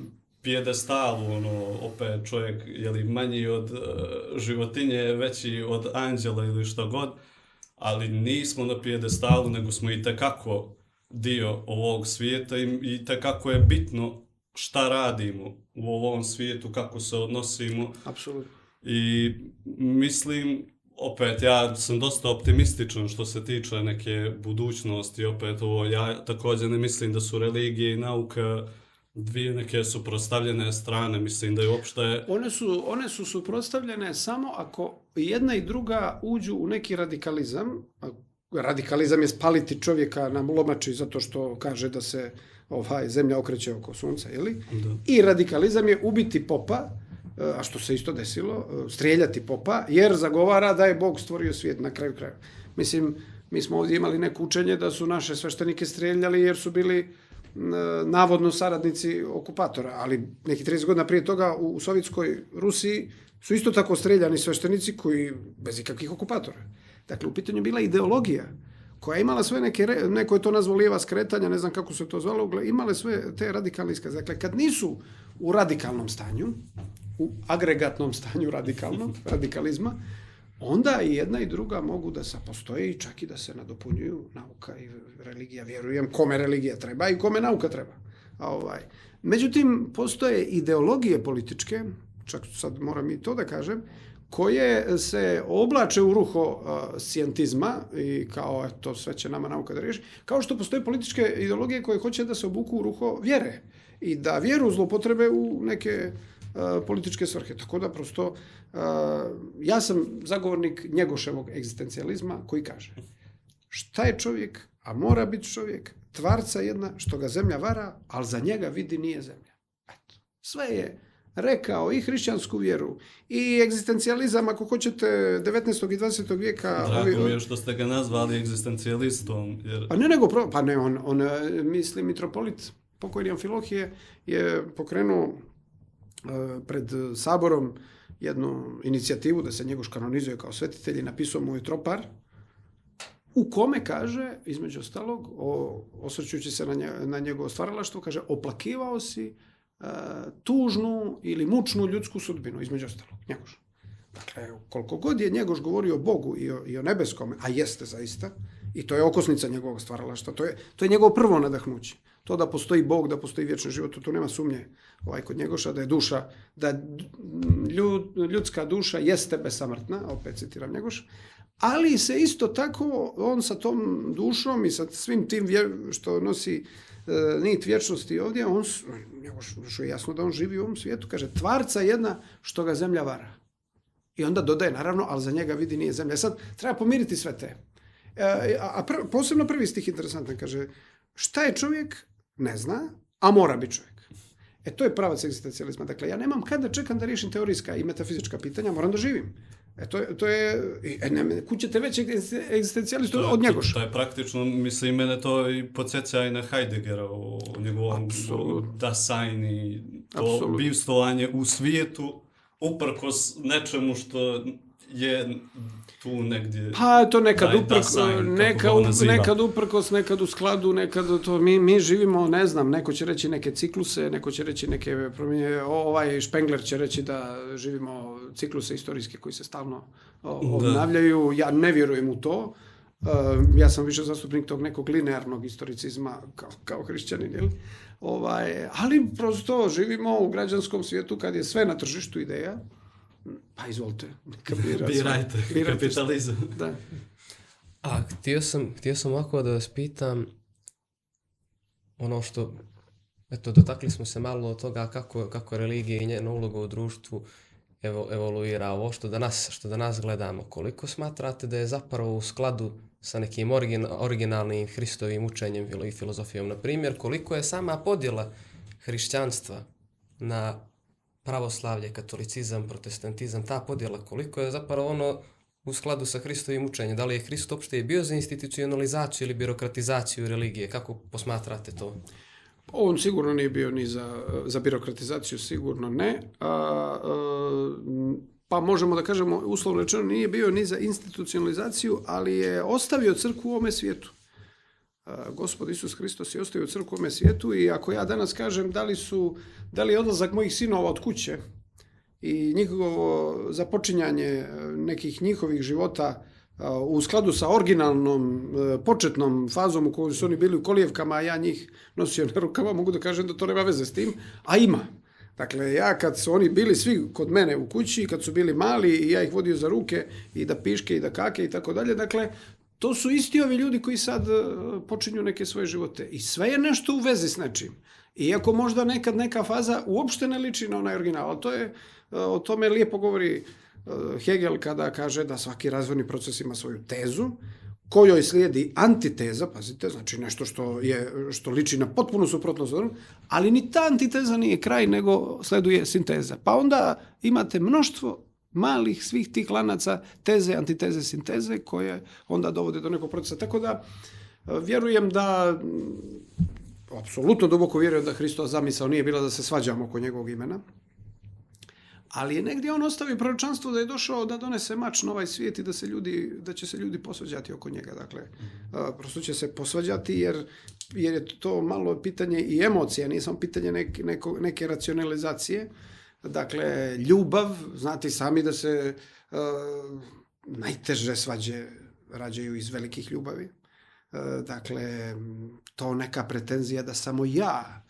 pijedestalu, ono, opet čovjek je li manji od uh, životinje, veći od anđela ili što god, ali nismo na pijedestalu, nego smo i tekako dio ovog svijeta i, i tekako je bitno šta radimo u ovom svijetu, kako se odnosimo. Apsolutno. I mislim, opet, ja sam dosta optimističan što se tiče neke budućnosti, opet ovo, ja također ne mislim da su religije i nauka dvije neke suprostavljene strane, mislim da je uopšte... One su, one su suprostavljene samo ako jedna i druga uđu u neki radikalizam, radikalizam je spaliti čovjeka na lomači zato što kaže da se ovaj zemlja okreće oko sunca, je li? Da. I radikalizam je ubiti popa, a što se isto desilo, strijeljati popa, jer zagovara da je Bog stvorio svijet na kraju kraja. Mislim, mi smo ovdje imali neko učenje da su naše sveštenike strijeljali jer su bili navodno saradnici okupatora, ali neki 30 godina prije toga u, Sovjetskoj Rusiji su isto tako streljani sveštenici koji bez ikakvih okupatora. Dakle, u pitanju bila ideologija koja je imala sve neke, neko je to nazvao lijeva skretanja, ne znam kako se to zvalo, imale sve te radikalne iskaze. Dakle, kad nisu u radikalnom stanju, u agregatnom stanju radikalnog, radikalizma, onda i jedna i druga mogu da se postoje i čak i da se nadopunjuju nauka i religija. Vjerujem kome religija treba i kome nauka treba. A ovaj. Međutim, postoje ideologije političke, čak sad moram i to da kažem, koje se oblače u ruho uh, scientizma i kao eto sve će nama nauka da riješi, kao što postoje političke ideologije koje hoće da se obuku u ruho vjere i da vjeru zlopotrebe u neke uh, političke svrhe. Tako da prosto uh, ja sam zagovornik Njegoševog egzistencijalizma koji kaže šta je čovjek, a mora biti čovjek, tvarca jedna, što ga zemlja vara, ali za njega vidi nije zemlja. Eto. Sve je rekao i hrišćansku vjeru i egzistencijalizam, ako hoćete, 19. i 20. vijeka... Drago mi je što ste ga nazvali egzistencijalistom. Jer... Pa ne, nego, pa ne, on, on misli mitropolit pokojni Amfilohije je pokrenuo pred saborom jednu inicijativu da se njegoš kanonizuje kao svetitelj i napisao mu je tropar u kome kaže, između ostalog, o, osvrćujući se na, nje, na njegovo stvaralaštvo, kaže, oplakivao si uh, tužnu ili mučnu ljudsku sudbinu, između ostalog, Njegoš. Dakle, koliko god je Njegoš govorio o Bogu i o, i o nebeskome, a jeste zaista, i to je okosnica njegovog stvaralaštva, to je, to je njegovo prvo nadahnuće. To da postoji Bog, da postoji vječni život, tu nema sumnje ovaj, kod Njegoša, da je duša, da ljud, ljudska duša jeste besamrtna, opet citiram Njegoš, ali se isto tako on sa tom dušom i sa svim tim što nosi e, nit vječnosti ovdje, on, što je jasno da on živi u ovom svijetu, kaže, tvarca jedna što ga zemlja vara. I onda dodaje, naravno, ali za njega vidi nije zemlja. Sad, treba pomiriti sve te. E, a pr posebno prvi stih interesantan, kaže, šta je čovjek, ne zna, a mora biti čovjek. E, to je pravac egzistencijalizma. Dakle, ja nemam kada čekam da riješim teorijska i metafizička pitanja, moram da živim. E to, to je, e, ne, kućete već egzistencijalistu od Njegoša. To je praktično, mislim, mene to i podsjeća i na Heideggera u njegovom Dasein i to Absolut. u svijetu uprkos nečemu što je tu negdje... Pa to nekad uprkos, neka, nekad uprkos, nekad u skladu, nekad to, mi, mi živimo, ne znam, neko će reći neke cikluse, neko će reći neke promjenje, ovaj Špengler će reći da živimo cikluse istorijske koji se stalno obnavljaju, ja ne vjerujem u to, Uh, ja sam više zastupnik tog nekog linearnog istoricizma kao, kao hrišćanin, jel? Ovaj, ali prosto živimo u građanskom svijetu kad je sve na tržištu ideja, Pa izvolite. Bira Birajte, Birajte, kapitalizam. Da. A htio sam, htio sam ovako da vas pitam ono što, eto, dotakli smo se malo od toga kako, kako religija i njena uloga u društvu evo, evoluira ovo što danas, što danas gledamo. Koliko smatrate da je zapravo u skladu sa nekim origin, originalnim Hristovim učenjem i filozofijom. Na primjer, koliko je sama podjela hrišćanstva na pravoslavlje, katolicizam, protestantizam, ta podjela, koliko je zapravo ono u skladu sa Hristovim učenjem? Da li je Hrist uopšte bio za institucionalizaciju ili birokratizaciju religije? Kako posmatrate to? On sigurno nije bio ni za, za birokratizaciju, sigurno ne. A, a, pa možemo da kažemo, uslovno rečeno, nije bio ni za institucionalizaciju, ali je ostavio crkvu u ome svijetu. Gospod Isus Hristos je ostavio crkvu u ome svijetu i ako ja danas kažem da li, su, da li je odlazak mojih sinova od kuće i njihovo započinjanje nekih njihovih života u skladu sa originalnom e, početnom fazom u kojoj su oni bili u kolijevkama, a ja njih nosio na rukama, mogu da kažem da to nema veze s tim, a ima. Dakle, ja kad su oni bili svi kod mene u kući, kad su bili mali i ja ih vodio za ruke i da piške i da kake i tako dalje, dakle, to su isti ovi ljudi koji sad e, počinju neke svoje živote. I sve je nešto u vezi s nečim. Iako možda nekad neka faza uopšte ne liči na onaj original, ali to je, e, o tome lijepo govori Eh, Hegel kada kaže da svaki razvojni proces ima svoju tezu, kojoj slijedi antiteza, pazite, znači nešto što, je, što liči na potpuno suprotnost, ali ni ta antiteza nije kraj, nego sleduje sinteza. Pa onda imate mnoštvo malih svih tih lanaca teze, antiteze, sinteze, koje onda dovode do nekog procesa. Tako da, eh, vjerujem da, apsolutno duboko vjerujem da Hristo zamisao nije bila da se svađamo oko njegovog imena, ali je negdje on ostavio proročanstvo da je došao da donese mač na ovaj svijet i da, se ljudi, da će se ljudi posvađati oko njega. Dakle, mm. prosto će se posvađati jer, jer je to malo pitanje i emocija, nije samo pitanje neke, neko, neke racionalizacije. Dakle, ljubav, znate sami da se uh, najteže svađe rađaju iz velikih ljubavi. Uh, dakle, to neka pretenzija da samo ja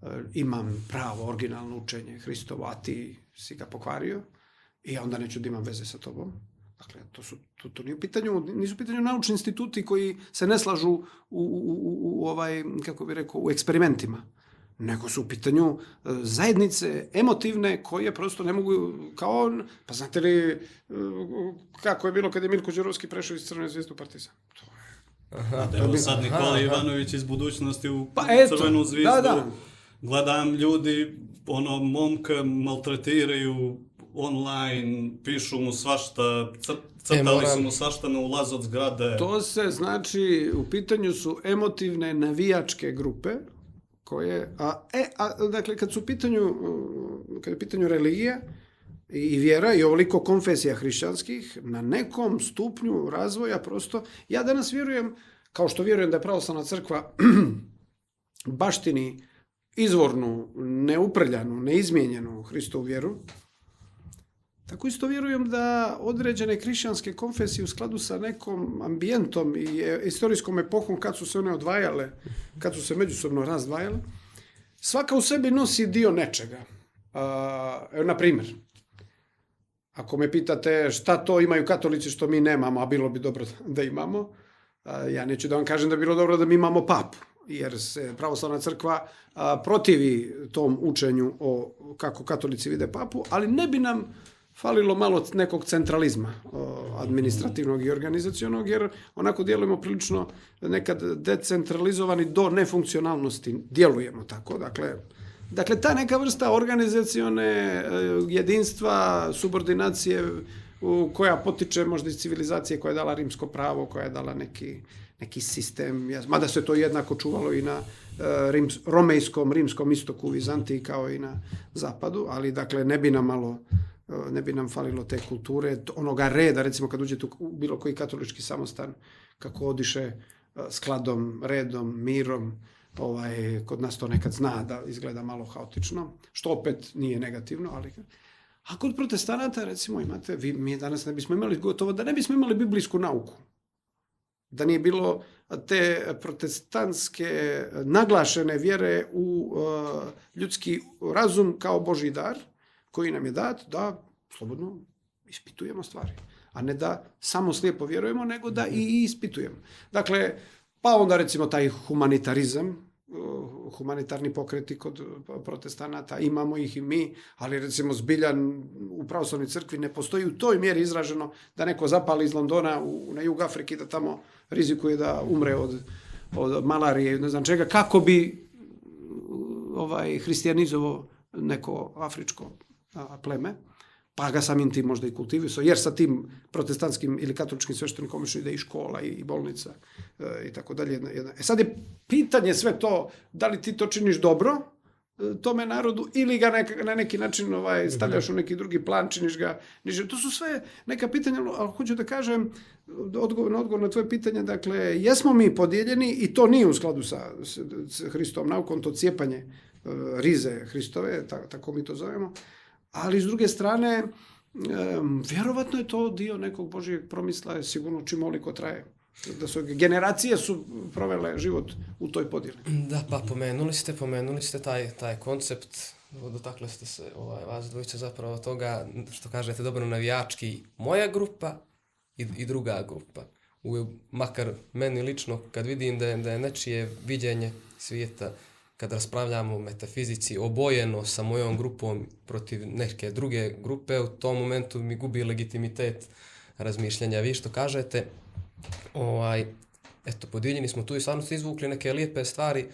uh, imam pravo, originalno učenje Hristovo, a ti si ga pokvario i onda neću da imam veze sa tobom. Dakle, to, su, to, to nije u pitanju, nisu u pitanju naučni instituti koji se ne slažu u, u, u, u ovaj, kako bih rekao, u eksperimentima nego su u pitanju e, zajednice emotivne koje prosto ne mogu, kao on, pa znate li e, kako je bilo kad je Milko Đurovski prešao iz Crvene zvijezde u Partizan? To je Aha, da, evo sad Nikola aha, Ivanović iz budućnosti u pa eto, Crvenu zvijezdu. Da, da. Gledam ljudi ono, momka maltretiraju online, pišu mu svašta, crtali e, su mu svašta na ulaz od zgrade. To se znači, u pitanju su emotivne navijačke grupe, koje, a, e, a, dakle, kad su u pitanju, kad je u pitanju religija i vjera i ovoliko konfesija hrišćanskih, na nekom stupnju razvoja prosto, ja danas vjerujem, kao što vjerujem da je pravoslavna crkva baštini izvornu, neuprljanu, neizmijenjenu Hristovu vjeru, tako isto vjerujem da određene hrišćanske konfesije u skladu sa nekom ambijentom i istorijskom epohom kad su se one odvajale, kad su se međusobno razdvajale, svaka u sebi nosi dio nečega. Evo, na primjer, ako me pitate šta to imaju katolici što mi nemamo, a bilo bi dobro da imamo, ja neću da vam kažem da bi bilo dobro da mi imamo papu jer se pravoslavna crkva protivi tom učenju o kako katolici vide papu, ali ne bi nam falilo malo nekog centralizma administrativnog i organizacionog, jer onako djelujemo prilično nekad decentralizovani do nefunkcionalnosti. Djelujemo tako, dakle, Dakle, ta neka vrsta organizacione e, jedinstva, subordinacije u, koja potiče možda iz civilizacije koja je dala rimsko pravo, koja je dala neki neki sistem, mada se to jednako čuvalo i na uh, rims, romejskom, rimskom istoku Vizantiji kao i na zapadu, ali dakle ne bi nam malo ne bi nam falilo te kulture, onoga reda, recimo kad uđete u bilo koji katolički samostan, kako odiše uh, skladom, redom, mirom, ovaj, kod nas to nekad zna da izgleda malo haotično, što opet nije negativno, ali a kod protestanata recimo imate, vi, mi danas ne bismo imali gotovo da ne bismo imali biblijsku nauku da nije bilo te protestantske naglašene vjere u uh, ljudski razum kao Boži dar, koji nam je dat da slobodno ispitujemo stvari. A ne da samo slijepo vjerujemo, nego da i ispitujemo. Dakle, pa onda recimo taj humanitarizam, uh, humanitarni pokreti kod protestanata, imamo ih i mi, ali recimo zbiljan u pravoslavnoj crkvi ne postoji u toj mjeri izraženo da neko zapali iz Londona u, na jug Afriki da tamo rizikuje da umre od, od malarije, ne znam čega, kako bi ovaj hristijanizovao neko afričko a, pleme pa ga samim tim možda i kultivisao, jer sa tim protestantskim ili katoličkim sveštenikom još ide i škola i, i bolnica e, i tako dalje. E sad je pitanje sve to, da li ti to činiš dobro e, tome narodu ili ga neka, na neki način ovaj, stavljaš u neki drugi plan, činiš ga niže. To su sve neka pitanja, ali hoću da kažem, odgovor na odgovor na tvoje pitanje, dakle, jesmo mi podijeljeni i to nije u skladu sa, sa, Hristovom naukom, to cijepanje e, rize Hristove, ta, tako mi to zovemo, ali s druge strane, vjerovatno je to dio nekog Božijeg promisla, sigurno čim oliko traje. Da su generacije su provele život u toj podjeli. Da, pa pomenuli ste, pomenuli ste taj, taj koncept, dotakle ste se ovaj, vas dvojice zapravo toga, što kažete dobro navijački, moja grupa i, i druga grupa. U, makar meni lično, kad vidim da je, da je nečije viđenje svijeta kad raspravljamo o metafizici obojeno sa mojom grupom protiv neke druge grupe, u tom momentu mi gubi legitimitet razmišljanja. Vi što kažete, ovaj, eto, podijeljeni smo tu i stvarno ste izvukli neke lijepe stvari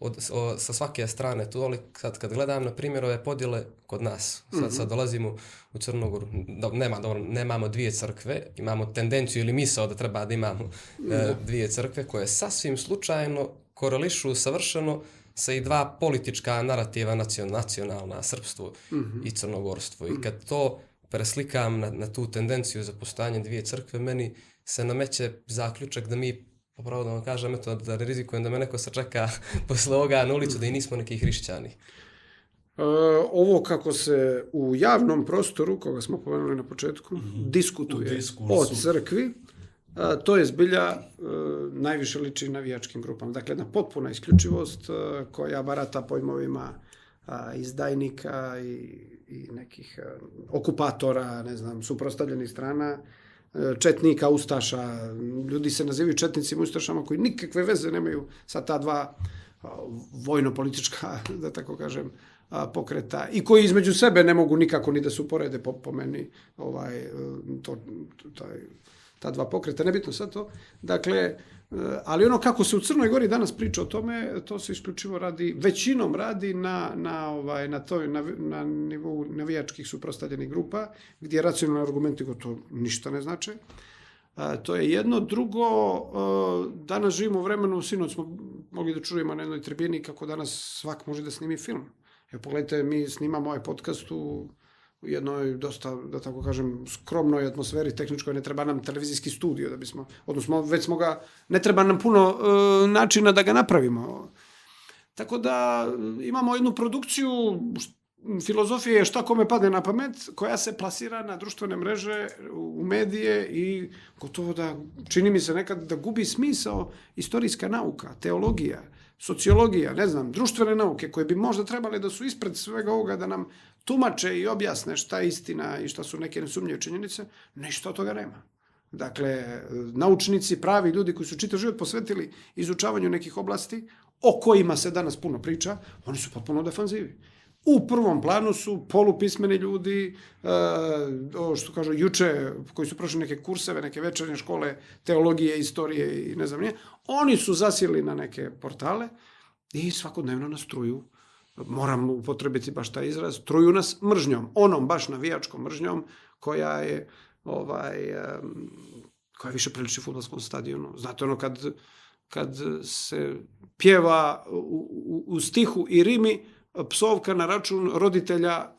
od, o, sa svake strane tu, ali sad kad gledam na primjer ove podjele kod nas, sad, mm -hmm. sad dolazimo u Crnogoru, do, nema, dobro, nemamo dvije crkve, imamo tendenciju ili misao da treba da imamo e, dvije crkve koje sasvim slučajno korelišu savršeno sa i dva politička narativa nacionalna, srpstvo mm -hmm. i crnogorstvo. I kad to preslikam na, na tu tendenciju za postanje dvije crkve, meni se nameće zaključak da mi popravo da vam kažem, eto, da ne rizikujem da me neko sačeka posle ovoga na ulicu, da i nismo neki hrišćani. E, ovo kako se u javnom prostoru, koga smo pomenuli na početku, mm -hmm. diskutuje o crkvi, to je zbilja e, najviše liči navijačkim grupama. Dakle, jedna potpuna isključivost e, koja barata pojmovima izdajnika i, i nekih a, okupatora, ne znam, suprostavljenih strana, e, četnika, ustaša, ljudi se nazivaju četnicima, ustašama koji nikakve veze nemaju sa ta dva vojno-politička, da tako kažem, pokreta i koji između sebe ne mogu nikako ni da se uporede po, po meni ovaj, to, taj, ta dva pokreta, nebitno sad to. Dakle, e, ali ono kako se u Crnoj Gori danas priča o tome, to se isključivo radi, većinom radi na, na, ovaj, na, toj, na, na nivou navijačkih suprostavljenih grupa, gdje racionalni argumenti gotovo ništa ne znače. A, to je jedno. Drugo, a, e, danas živimo u vremenu, sinoć smo mogli da čujemo na jednoj tribini kako danas svak može da snimi film. Evo, pogledajte, mi snimamo ovaj podcast u jednoj dosta, da tako kažem, skromnoj atmosferi tehničkoj, ne treba nam televizijski studio da bismo, odnosno već smo ga, ne treba nam puno e, načina da ga napravimo. Tako da imamo jednu produkciju filozofije šta kome padne na pamet, koja se plasira na društvene mreže, u medije i gotovo da, čini mi se nekad da gubi smisao istorijska nauka, teologija, sociologija, ne znam, društvene nauke koje bi možda trebale da su ispred svega ovoga da nam tumače i objasne šta je istina i šta su neke nesumnjive činjenice, ništa od toga nema. Dakle, naučnici, pravi ljudi koji su čitav život posvetili izučavanju nekih oblasti, o kojima se danas puno priča, oni su potpuno defanzivi. U prvom planu su polupismeni ljudi, uh, što kažu juče, koji su prošli neke kurseve, neke večernje škole, teologije, istorije i ne znam nije, oni su zasjeli na neke portale i svakodnevno nastruju moram upotrebiti baš taj izraz, truju nas mržnjom, onom baš navijačkom mržnjom koja je ovaj, koja više priliči futbolskom stadionu. Znate ono kad, kad se pjeva u, u, u stihu i rimi psovka na račun roditelja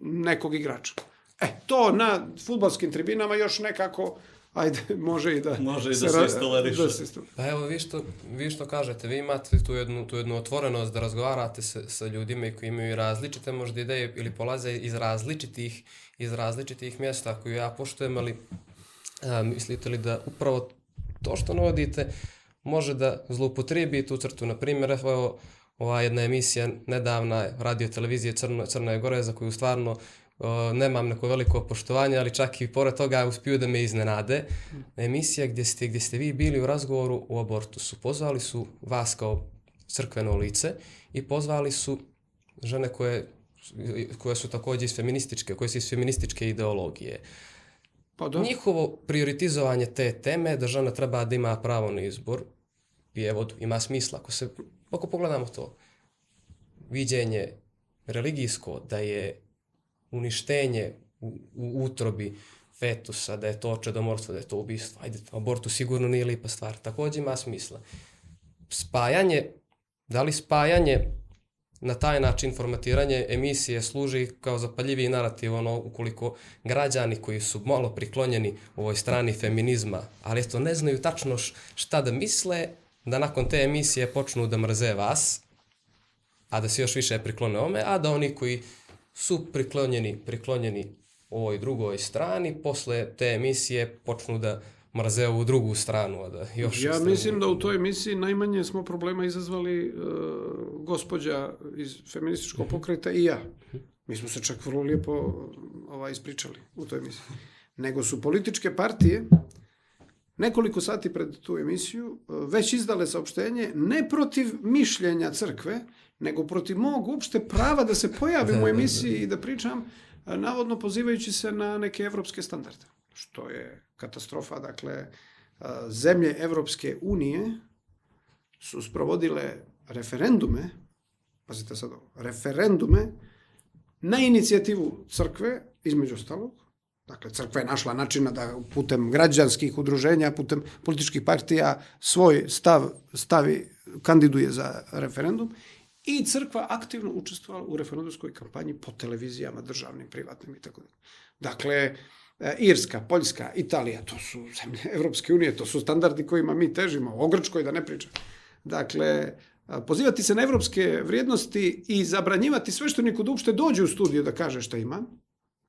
nekog igrača. E, to na futbolskim tribinama još nekako ajde, može i da... Može i da se istoleriše. Da se Pa evo, vi što, vi što kažete, vi imate tu jednu, tu jednu otvorenost da razgovarate sa, sa ljudima koji imaju različite možda ideje ili polaze iz različitih, iz različitih mjesta koju ja poštujem, ali a, mislite li da upravo to što navodite može da zloupotrebi tu crtu? Na primjer, evo, ova jedna emisija nedavna radio televizije Crno, Crne Gore za koju stvarno nemam neko veliko poštovanje, ali čak i pored toga uspiju da me iznenade. Emisija gdje ste, gdje ste vi bili u razgovoru o abortusu. Pozvali su vas kao crkveno lice i pozvali su žene koje, koje su također iz feminističke, koje su iz feminističke ideologije. Pa da. Njihovo prioritizovanje te teme da žena treba da ima pravo na izbor i evo ima smisla. Ako, se, ako pogledamo to, viđenje religijsko da je uništenje u, u utrobi fetusa, da je to očedomorstvo, da je to ubistvo. Ajde, abortu sigurno nije lipa stvar. Također ima smisla. Spajanje, da li spajanje na taj način formatiranje emisije služi kao zapaljiviji narativ, ono, ukoliko građani koji su malo priklonjeni u ovoj strani feminizma, ali eto ne znaju tačno šta da misle, da nakon te emisije počnu da mrze vas, a da se još više priklone ome, a da oni koji su priklonjeni, priklonjeni ovoj drugoj strani, posle te emisije počnu da mrze ovu drugu stranu. A da još ja mislim da u toj emisiji najmanje smo problema izazvali uh, gospođa iz feminističkog pokreta i ja. Mi smo se čak vrlo lijepo ovaj, ispričali u toj emisiji. Nego su političke partije nekoliko sati pred tu emisiju već izdale saopštenje ne protiv mišljenja crkve, nego protiv mog uopšte prava da se pojavim u emisiji i da pričam, navodno pozivajući se na neke evropske standarde, što je katastrofa. Dakle, zemlje Evropske unije su sprovodile referendume, pazite sad ovo, referendume na inicijativu crkve, između ostalog, Dakle, crkva je našla načina da putem građanskih udruženja, putem političkih partija svoj stav stavi, kandiduje za referendum i crkva aktivno učestvovala u referendumskoj kampanji po televizijama, državnim, privatnim i tako da. Dakle, e, Irska, Poljska, Italija, to su zemlje Evropske unije, to su standardi kojima mi težimo, o Grčkoj da ne pričam. Dakle, pozivati se na evropske vrijednosti i zabranjivati sve što nikud uopšte dođe u studiju da kaže šta ima,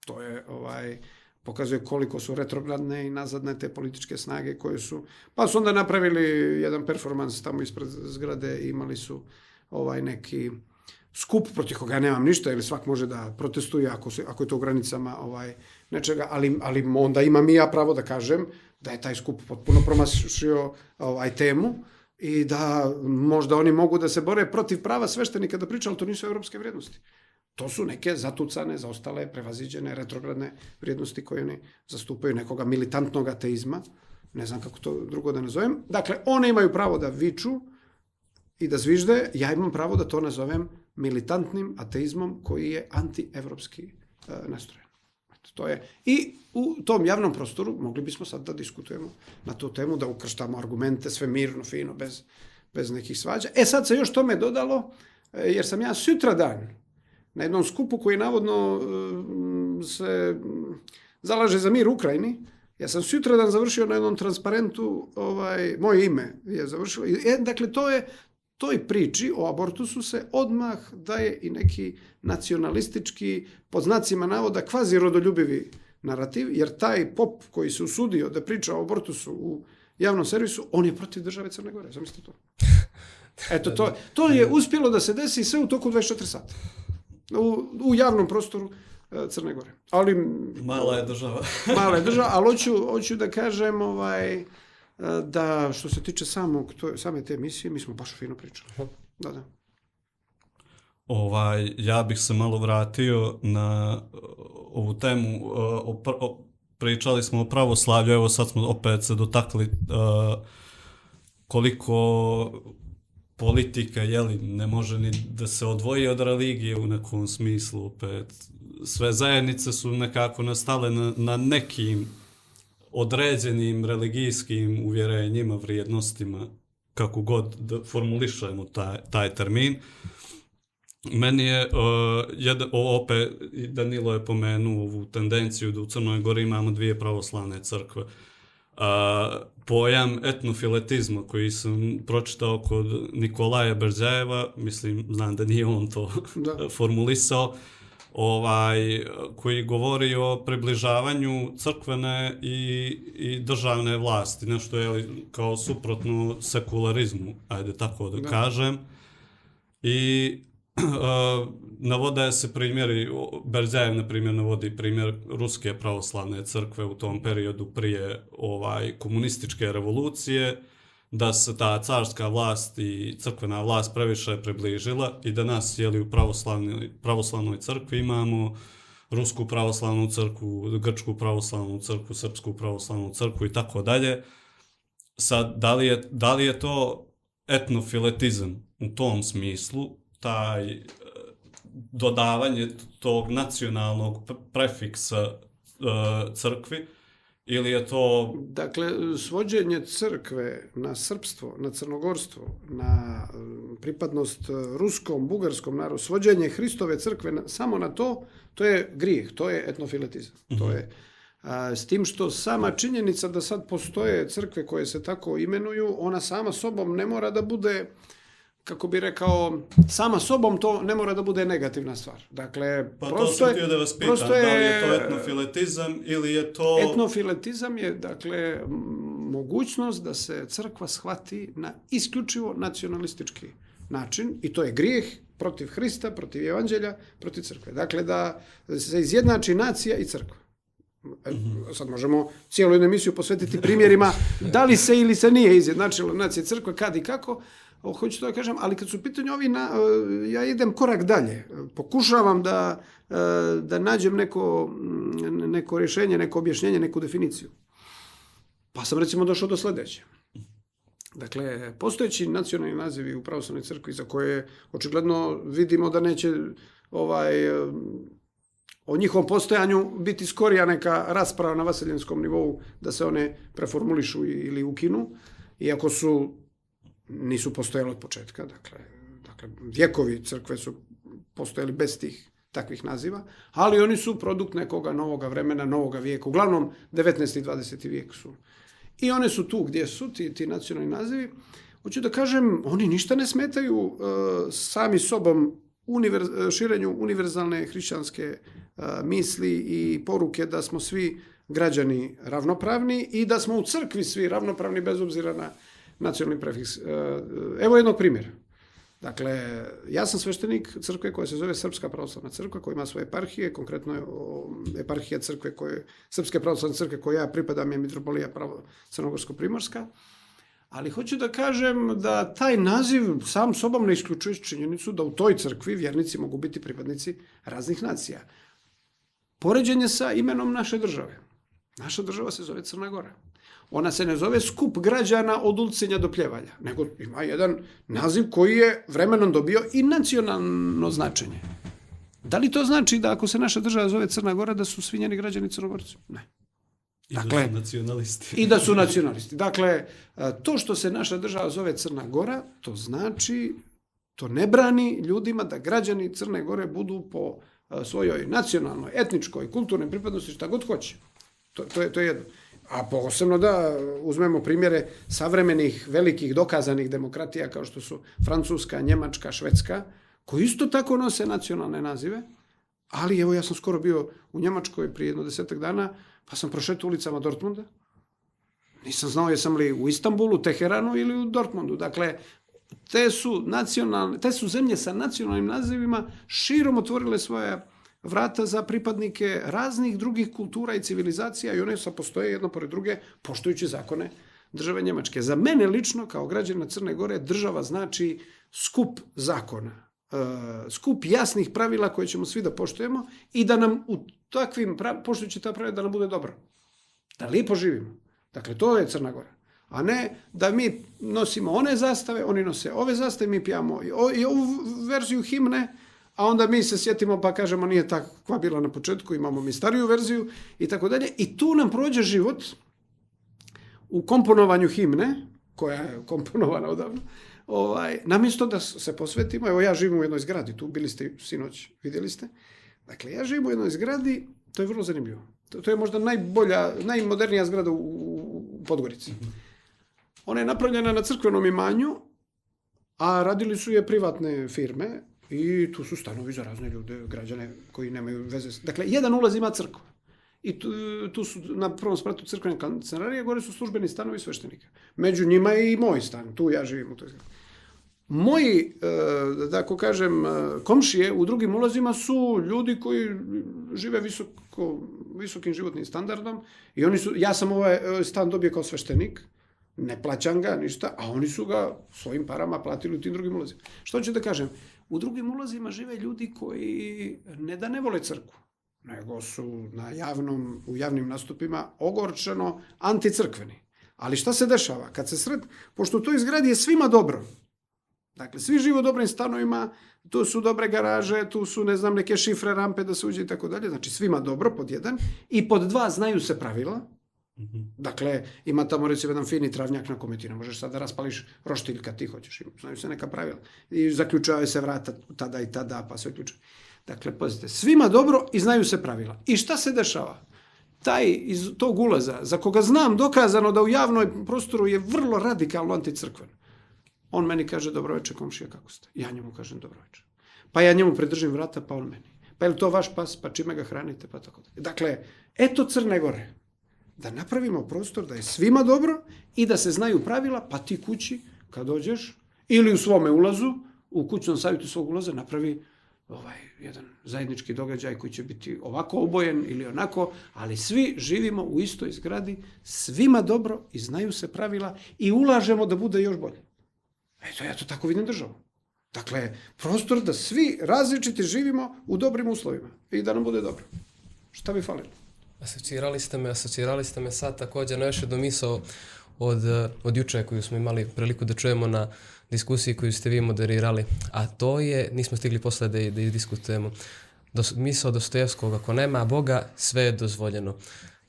to je ovaj pokazuje koliko su retrogradne i nazadne te političke snage koje su, pa su onda napravili jedan performans tamo ispred zgrade i imali su ovaj neki skup protiv koga nemam ništa ili svak može da protestuje ako, se, ako je to u granicama ovaj, nečega, ali, ali onda imam i ja pravo da kažem da je taj skup potpuno promašio ovaj, temu i da možda oni mogu da se bore protiv prava sveštenika da priča, ali to nisu evropske vrijednosti. To su neke zatucane, zaostale, prevaziđene, retrogradne vrijednosti koje oni zastupaju nekoga militantnog ateizma, ne znam kako to drugo da nazovem. Dakle, one imaju pravo da viču, i da zvižde, ja imam pravo da to nazovem militantnim ateizmom koji je antievropski e, nastrojen. To je. I u tom javnom prostoru mogli bismo sad da diskutujemo na tu temu, da ukrštamo argumente sve mirno, fino, bez, bez nekih svađa. E sad se još tome dodalo, e, jer sam ja sutra dan na jednom skupu koji navodno e, se zalaže za mir Ukrajini, ja sam sutra dan završio na jednom transparentu ovaj, moje ime je završilo. E, dakle, to je, toj priči o abortusu se odmah daje i neki nacionalistički, pod znacima navoda, kvazi rodoljubivi narativ, jer taj pop koji se usudio da priča o abortusu u javnom servisu, on je protiv države Crne Gore, zamislite to. Eto, to, to je uspjelo da se desi sve u toku 24 sata. U, u javnom prostoru e, Crne Gore. Ali, mala je država. mala je država, ali hoću, hoću da kažem, ovaj, da što se tiče samog, to, same te emisije, mi smo baš fino pričali. Da, da. Ovaj, ja bih se malo vratio na ovu temu. O, o, pričali smo o pravoslavlju, evo sad smo opet se dotakli uh, koliko politika jeli, ne može ni da se odvoji od religije u nekom smislu opet. Sve zajednice su nekako nastale na, na nekim određenim religijskim uvjerenjima, vrijednostima, kako god da formulišemo taj, taj termin. Meni je, uh, jed, opet, Danilo je pomenuo ovu tendenciju da u Crnoj Gori imamo dvije pravoslavne crkve. Uh, pojam etnofiletizma koji sam pročitao kod Nikolaja Berzajeva, mislim, znam da nije on to da. formulisao, ovaj koji govori o približavanju crkvene i, i državne vlasti, nešto je kao suprotno sekularizmu, ajde tako da, da. kažem. I uh, navode se primjeri, Berzajev na primjer navodi primjer Ruske pravoslavne crkve u tom periodu prije ovaj komunističke revolucije, da se ta carska vlast i crkvena vlast previše približila i da nas jeli u pravoslavnoj, pravoslavnoj crkvi imamo Rusku pravoslavnu crkvu, Grčku pravoslavnu crkvu, Srpsku pravoslavnu crkvu i tako dalje. Sad, da li je, da li je to etnofiletizam u tom smislu, taj dodavanje tog nacionalnog prefiksa e, crkvi, ili je to... Dakle, svođenje crkve na srpstvo, na crnogorstvo, na e, pripadnost ruskom, bugarskom narodu, svođenje Hristove crkve na, samo na to, to je grijeh, to je etnofiletizam. Mm -hmm. To je A, s tim što sama činjenica da sad postoje crkve koje se tako imenuju, ona sama sobom ne mora da bude kako bi rekao, sama sobom to ne mora da bude negativna stvar. Dakle, pa prosto to je, da vas pitam, da li je to etnofiletizam ili je to... Etnofiletizam je, dakle, mogućnost da se crkva shvati na isključivo nacionalistički način i to je grijeh protiv Hrista, protiv evanđelja, protiv crkve. Dakle, da se izjednači nacija i crkva. Mm-hmm. Sad možemo cijelu jednu emisiju posvetiti primjerima da li se ili se nije izjednačila nacija crkva, kad i kako, hoću to da kažem, ali kad su pitanje ovi, na, e, ja idem korak dalje. Pokušavam da, e, da nađem neko, neko rješenje, neko objašnjenje, neku definiciju. Pa sam recimo došao do sledeće. Dakle, postojeći nacionalni nazivi u pravoslavnoj crkvi za koje očigledno vidimo da neće ovaj o njihovom postojanju biti skorija neka rasprava na vaseljenskom nivou da se one preformulišu ili ukinu, iako su nisu postojale od početka, dakle, dakle vjekovi crkve su postojali bez tih takvih naziva, ali oni su produkt nekoga novoga vremena, novoga vijeka. Uglavnom, 19. i 20. vijek su. I one su tu gdje su, ti, ti nacionalni nazivi. Hoću da kažem, oni ništa ne smetaju uh, sami sobom univerz, širenju univerzalne hrišćanske misli i poruke da smo svi građani ravnopravni i da smo u crkvi svi ravnopravni bez obzira na nacionalni prefiks. Evo jednog primjera. Dakle, ja sam sveštenik crkve koja se zove Srpska pravoslavna crkva, koja ima svoje eparhije, konkretno eparhija crkve koje, Srpske pravoslavne crkve koja ja pripadam je Mitropolija Crnogorsko-Primorska. Ali hoću da kažem da taj naziv sam sobom ne isključuje činjenicu da u toj crkvi vjernici mogu biti pripadnici raznih nacija. Poređenje sa imenom naše države. Naša država se zove Crna Gora. Ona se ne zove skup građana od Ulcinja do Pljevalja, nego ima jedan naziv koji je vremenom dobio i nacionalno značenje. Da li to znači da ako se naša država zove Crna Gora, da su svi njeni građani Crnogorci? Ne. I dakle, da su nacionalisti. I da su nacionalisti. Dakle, to što se naša država zove Crna Gora, to znači, to ne brani ljudima da građani Crne Gore budu po svojoj nacionalnoj, etničkoj, kulturnoj pripadnosti šta god hoće. To, to, je, to je jedno. A posebno da uzmemo primjere savremenih, velikih, dokazanih demokratija kao što su Francuska, Njemačka, Švedska, koji isto tako nose nacionalne nazive, ali evo ja sam skoro bio u Njemačkoj prije jedno desetak dana, pa sam prošetao ulicama Dortmunda, nisam znao jesam li u Istanbulu, Teheranu ili u Dortmundu. Dakle, te su, nacionalne, te su zemlje sa nacionalnim nazivima širom otvorile svoje vrata za pripadnike raznih drugih kultura i civilizacija i one sa postoje jedno pored druge, poštujući zakone države Njemačke. Za mene lično, kao građana Crne Gore, država znači skup zakona, e, skup jasnih pravila koje ćemo svi da poštujemo i da nam u takvim, poštujući ta pravila, da nam bude dobro. Da lijepo živimo. Dakle, to je Crna Gora a ne da mi nosimo one zastave, oni nose ove zastave, mi pijamo i, ovu verziju himne, a onda mi se sjetimo pa kažemo nije takva bila na početku, imamo mi stariju verziju i tako dalje. I tu nam prođe život u komponovanju himne, koja je komponovana odavno, ovaj, namjesto da se posvetimo, evo ja živim u jednoj zgradi, tu bili ste sinoć, vidjeli ste, dakle ja živim u jednoj zgradi, to je vrlo zanimljivo. To, to je možda najbolja, najmodernija zgrada u, u Podgorici. -hmm. Ona je napravljena na crkvenom imanju, a radili su je privatne firme i tu su stanovi za razne ljude, građane koji nemaju veze. Dakle, jedan ulaz ima crkva. I tu, tu su na prvom spratu crkvene kancelarije, gore su službeni stanovi sveštenika. Među njima je i moj stan, tu ja živim u toj zgradi. Moji, e, da tako kažem, e, komšije u drugim ulazima su ljudi koji žive visoko, visokim životnim standardom i oni su, ja sam ovaj stan dobio kao sveštenik, ne plaćam ga, ništa, a oni su ga svojim parama platili u tim drugim ulazima. Što ću da kažem? U drugim ulazima žive ljudi koji ne da ne vole crkvu, nego su na javnom, u javnim nastupima ogorčeno anticrkveni. Ali šta se dešava? Kad se sred, pošto u toj zgradi je svima dobro, Dakle, svi žive u dobrim stanovima, tu su dobre garaže, tu su, ne znam, neke šifre, rampe da se uđe i tako dalje. Znači, svima dobro, pod jedan. I pod dva, znaju se pravila. -hmm. Dakle, ima tamo recimo jedan fini travnjak na kome ti ne možeš sad da raspališ roštilj kad ti hoćeš. Znaju se neka pravila. I zaključavaju se vrata tada i tada, pa sve ključe. Dakle, pazite, svima dobro i znaju se pravila. I šta se dešava? Taj iz tog ulaza, za koga znam dokazano da u javnoj prostoru je vrlo radikalno anticrkven, On meni kaže, dobro večer, komšija, kako ste? Ja njemu kažem, dobro večer. Pa ja njemu pridržim vrata, pa on meni. Pa je li to vaš pas? Pa čime ga hranite? Pa tako da. Dakle, eto Crne Gore. Da napravimo prostor da je svima dobro i da se znaju pravila, pa ti kući, kad dođeš, ili u svome ulazu, u kućnom savjetu svog ulaza, napravi ovaj jedan zajednički događaj koji će biti ovako obojen ili onako, ali svi živimo u istoj zgradi, svima dobro i znaju se pravila i ulažemo da bude još bolje. Eto, ja to tako vidim državu. Dakle, prostor da svi različiti živimo u dobrim uslovima i da nam bude dobro. Šta bi falilo? Asocirali ste me, asocirali ste me sad također na još jednu misao od, od juče koju smo imali priliku da čujemo na diskusiji koju ste vi moderirali, a to je, nismo stigli posle da, da diskutujemo, Dos, misao Dostojevskog, ako nema Boga, sve je dozvoljeno.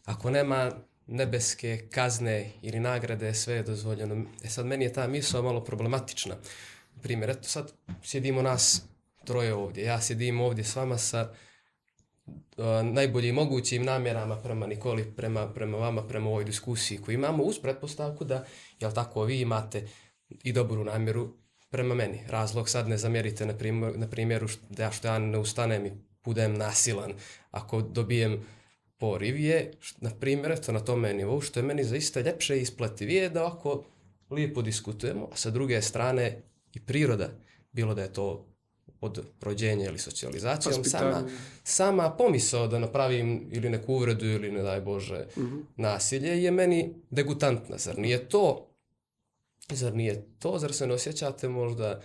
Ako nema nebeske kazne ili nagrade, sve je dozvoljeno. E sad, meni je ta misla malo problematična. Primjer, eto sad sjedimo nas troje ovdje. Ja sjedim ovdje s vama sa najboljim mogućim namjerama prema Nikoli, prema, prema vama, prema ovoj diskusiji koju imamo uz pretpostavku da, jel tako, vi imate i dobru namjeru prema meni. Razlog sad ne zamjerite na, primjer, na primjeru da ja što ja ne ustanem i budem nasilan ako dobijem poriv je, na primjer, eto na tome nivou, što je meni zaista ljepše i isplativije da ovako lijepo diskutujemo, a sa druge strane i priroda, bilo da je to od rođenja ili socijalizacijom, sama, sama pomisao da napravim ili neku uvredu ili ne daj Bože mm -hmm. nasilje je meni degutantna. Zar nije to? Zar nije to? Zar se ne osjećate možda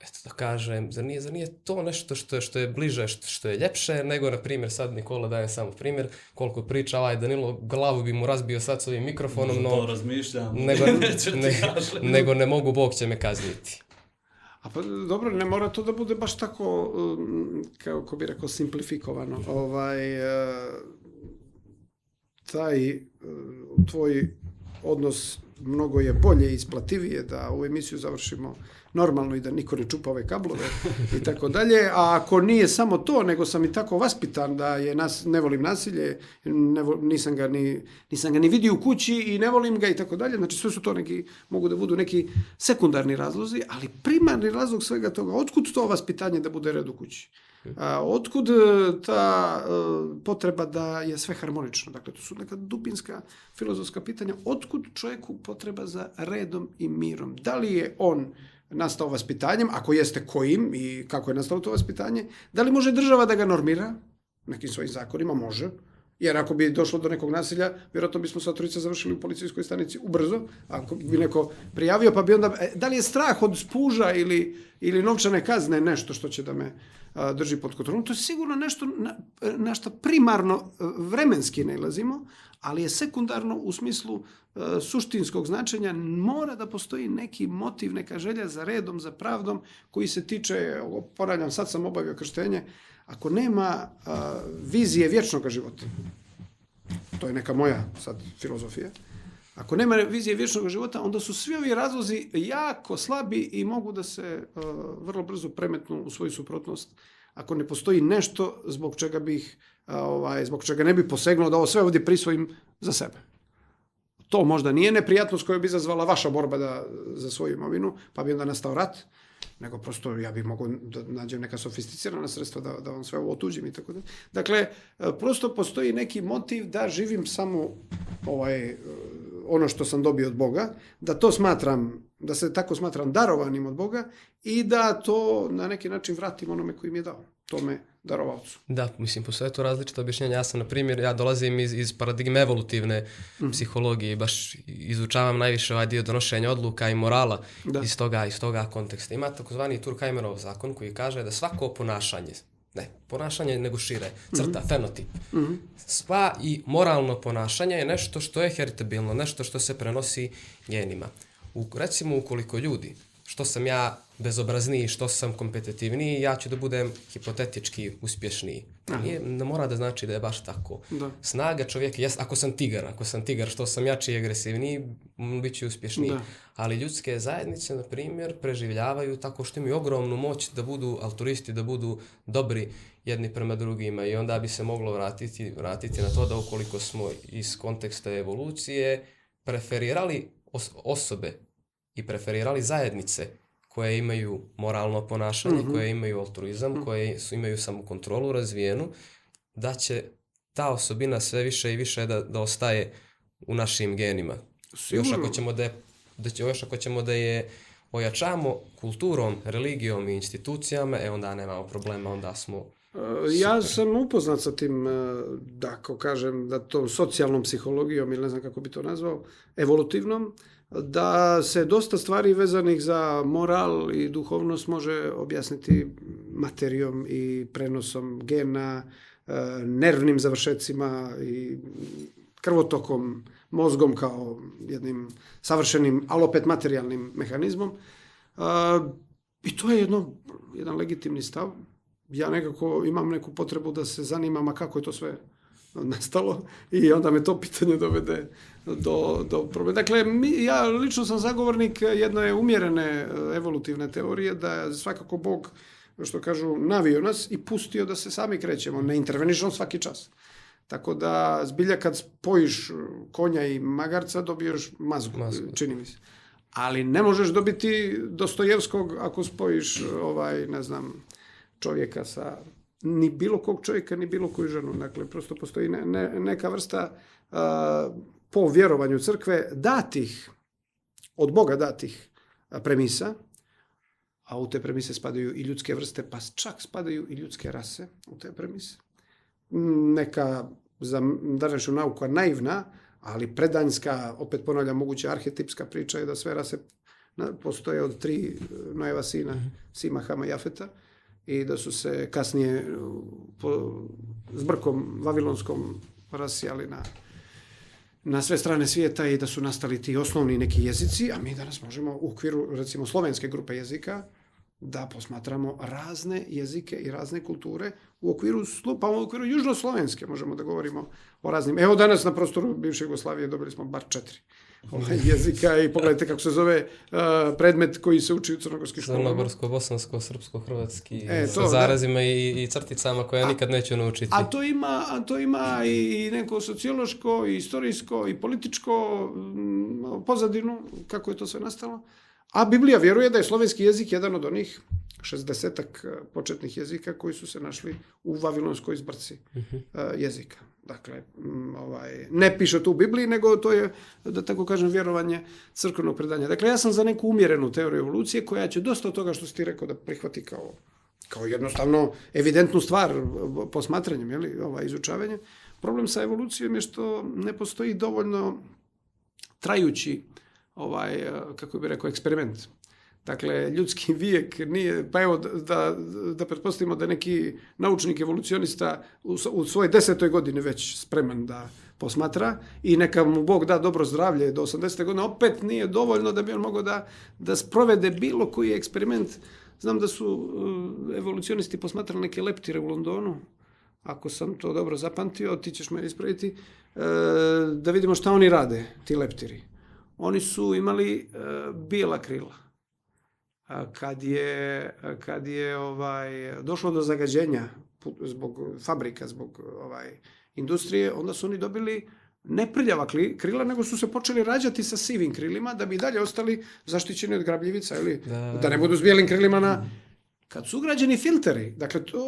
eto da kažem, zar nije, zar nije to nešto što je, što je bliže, što, što je ljepše, nego, na primjer, sad Nikola daje samo primjer, koliko priča, ovaj Danilo, glavu bi mu razbio sad s ovim mikrofonom, no... To razmišljam, nego, ne, nego ne mogu, Bog će me kazniti. A pa dobro, ne mora to da bude baš tako, um, kako bi rekao, simplifikovano. Ovaj, uh, taj uh, tvoj odnos mnogo je bolje i isplativije da ovu emisiju završimo normalno i da niko ne čupa ove kablove i tako dalje. A ako nije samo to, nego sam i tako vaspitan da je nas, ne volim nasilje, ne vo, nisam, ga ni, nisam ga ni vidio u kući i ne volim ga i tako dalje. Znači sve su to neki, mogu da budu neki sekundarni razlozi, ali primarni razlog svega toga, otkud to vaspitanje da bude red u kući? A, otkud e, ta e, potreba da je sve harmonično? Dakle, to su neka dubinska filozofska pitanja. Otkud čovjeku potreba za redom i mirom? Da li je on nastao vaspitanjem, ako jeste kojim i kako je nastalo to vaspitanje, da li može država da ga normira nekim svojim zakonima? Može. Jer ako bi došlo do nekog nasilja, vjerojatno bismo sa trojica završili u policijskoj stanici ubrzo, ako bi neko prijavio, pa bi onda... E, da li je strah od spuža ili, ili novčane kazne nešto što će da me a, drži pod kontrolom? To je sigurno nešto na, na što primarno vremenski ne ilazimo, ali je sekundarno u smislu e, suštinskog značenja mora da postoji neki motiv, neka želja za redom, za pravdom koji se tiče, ponavljam, sad sam obavio krštenje, ako nema a, vizije vječnog života, to je neka moja sad filozofija, ako nema vizije vječnog života, onda su svi ovi razlozi jako slabi i mogu da se a, vrlo brzo premetnu u svoju suprotnost ako ne postoji nešto zbog čega bih ovaj, zbog čega ne bi posegnuo da ovo sve ovdje prisvojim za sebe. To možda nije neprijatnost koja bi izazvala vaša borba da, za svoju imovinu, pa bi onda nastao rat, nego prosto ja bih mogao da nađem neka sofisticirana sredstva da, da vam sve ovo otuđim i tako da. Dakle, prosto postoji neki motiv da živim samo ovaj, ono što sam dobio od Boga, da to smatram, da se tako smatram darovanim od Boga i da to na neki način vratim onome koji mi je dao, tome darovalcu. Da, mislim, postoje to različite objašnjenja. Ja sam, na primjer, ja dolazim iz, iz paradigme evolutivne mm. psihologije i baš izučavam najviše ovaj dio donošenja odluka i morala da. iz, toga, iz toga konteksta. Ima takozvani Turkheimerov zakon koji kaže da svako ponašanje ne, ponašanje nego šire, crta, mm -hmm. fenotip. Mm -hmm. Sva i moralno ponašanje je nešto što je heritabilno, nešto što se prenosi genima. U, recimo, ukoliko ljudi, što sam ja bezobrazniji, što sam kompetitivniji, ja ću da budem hipotetički uspješniji. Nije, ne mora da znači da je baš tako. Da. Snaga čovjeka, jes, ako sam tigar, ako sam tigar, što sam jači i agresivniji, bit ću uspješniji. Da. Ali ljudske zajednice, na primjer, preživljavaju tako što imaju ogromnu moć da budu altruisti, da budu dobri jedni prema drugima i onda bi se moglo vratiti, vratiti na to da ukoliko smo iz konteksta evolucije preferirali os osobe i preferirali zajednice koje imaju moralno ponašanje, mm -hmm. koje imaju altruizam, mm -hmm. koje su, imaju samokontrolu razvijenu, da će ta osobina sve više i više da, da ostaje u našim genima. Sigurno. Još ako ćemo da je, da će, još ako ćemo da je ojačamo kulturom, religijom i institucijama, e onda nemamo problema, onda smo e, Ja sam upoznat sa tim, e, da ako kažem, da tom socijalnom psihologijom, ili ne znam kako bi to nazvao, evolutivnom, da se dosta stvari vezanih za moral i duhovnost može objasniti materijom i prenosom gena, e, nervnim završecima i krvotokom, mozgom kao jednim savršenim, ali opet materijalnim mehanizmom. E, I to je jedno, jedan legitimni stav. Ja nekako imam neku potrebu da se zanimam, a kako je to sve nastalo i onda me to pitanje dovede do, do problema. Dakle, mi, ja lično sam zagovornik jedne umjerene e, evolutivne teorije da svakako Bog, što kažu, navio nas i pustio da se sami krećemo. Ne interveniš svaki čas. Tako da, zbilja kad spojiš konja i magarca, dobiješ mazgu, mazgu. čini mi se. Ali ne možeš dobiti Dostojevskog ako spojiš, ovaj, ne znam, čovjeka sa ni bilo kog čovjeka, ni bilo koju ženu. Dakle, prosto postoji ne, ne, neka vrsta a, po vjerovanju crkve datih, od Boga datih premisa, a u te premise spadaju i ljudske vrste, pa čak spadaju i ljudske rase u te premise. Neka za današnju nauku naivna, ali predanjska, opet ponavljam, moguće arhetipska priča je da sve rase postoje od tri Nojeva sina, mhm. Sima, Hama i Jafeta, i da su se kasnije po zbrkom vavilonskom rasijali na na sve strane svijeta i da su nastali ti osnovni neki jezici, a mi danas možemo u okviru recimo slovenske grupe jezika da posmatramo razne jezike i razne kulture u okviru, pa u okviru južnoslovenske možemo da govorimo o raznim. Evo danas na prostoru bivše Jugoslavije dobili smo bar četiri jezika i pogledajte kako se zove uh, predmet koji se uči u crnogorskim školama. Crnogorsko, bosansko, srpsko, hrvatski, e, to, sa zarazima da. i, i crticama koje ja nikad neću naučiti. A to ima, a to ima i neko sociološko, i istorijsko, i političko m, pozadinu, kako je to sve nastalo. A Biblija vjeruje da je slovenski jezik jedan od onih 60 početnih jezika koji su se našli u Vavilonskoj zbrci uh -huh. uh, jezika. Dakle, m, ovaj, ne piše tu u Bibliji, nego to je, da tako kažem, vjerovanje crkvenog predanja. Dakle, ja sam za neku umjerenu teoriju evolucije koja će dosta od toga što si ti rekao da prihvati kao, kao jednostavno evidentnu stvar posmatranjem, jeli, ovaj, izučavanje. Problem sa evolucijom je što ne postoji dovoljno trajući ovaj, kako bi rekao, eksperiment. Dakle, ljudski vijek nije, pa evo da, da pretpostavimo da neki naučnik evolucionista u, u svojoj desetoj godini već spreman da posmatra i neka mu Bog da dobro zdravlje do 80. godine, opet nije dovoljno da bi on mogao da, da sprovede bilo koji eksperiment. Znam da su uh, evolucionisti posmatrali neke leptire u Londonu, ako sam to dobro zapamtio, ti ćeš me ispraviti, uh, da vidimo šta oni rade, ti leptiri. Oni su imali uh, bijela krila kad je, kad je ovaj, došlo do zagađenja zbog fabrika, zbog ovaj, industrije, onda su oni dobili ne prljava krila, nego su se počeli rađati sa sivim krilima da bi dalje ostali zaštićeni od grabljivica, ili da, da ne budu s bijelim krilima na... Kad su ugrađeni filteri, dakle, to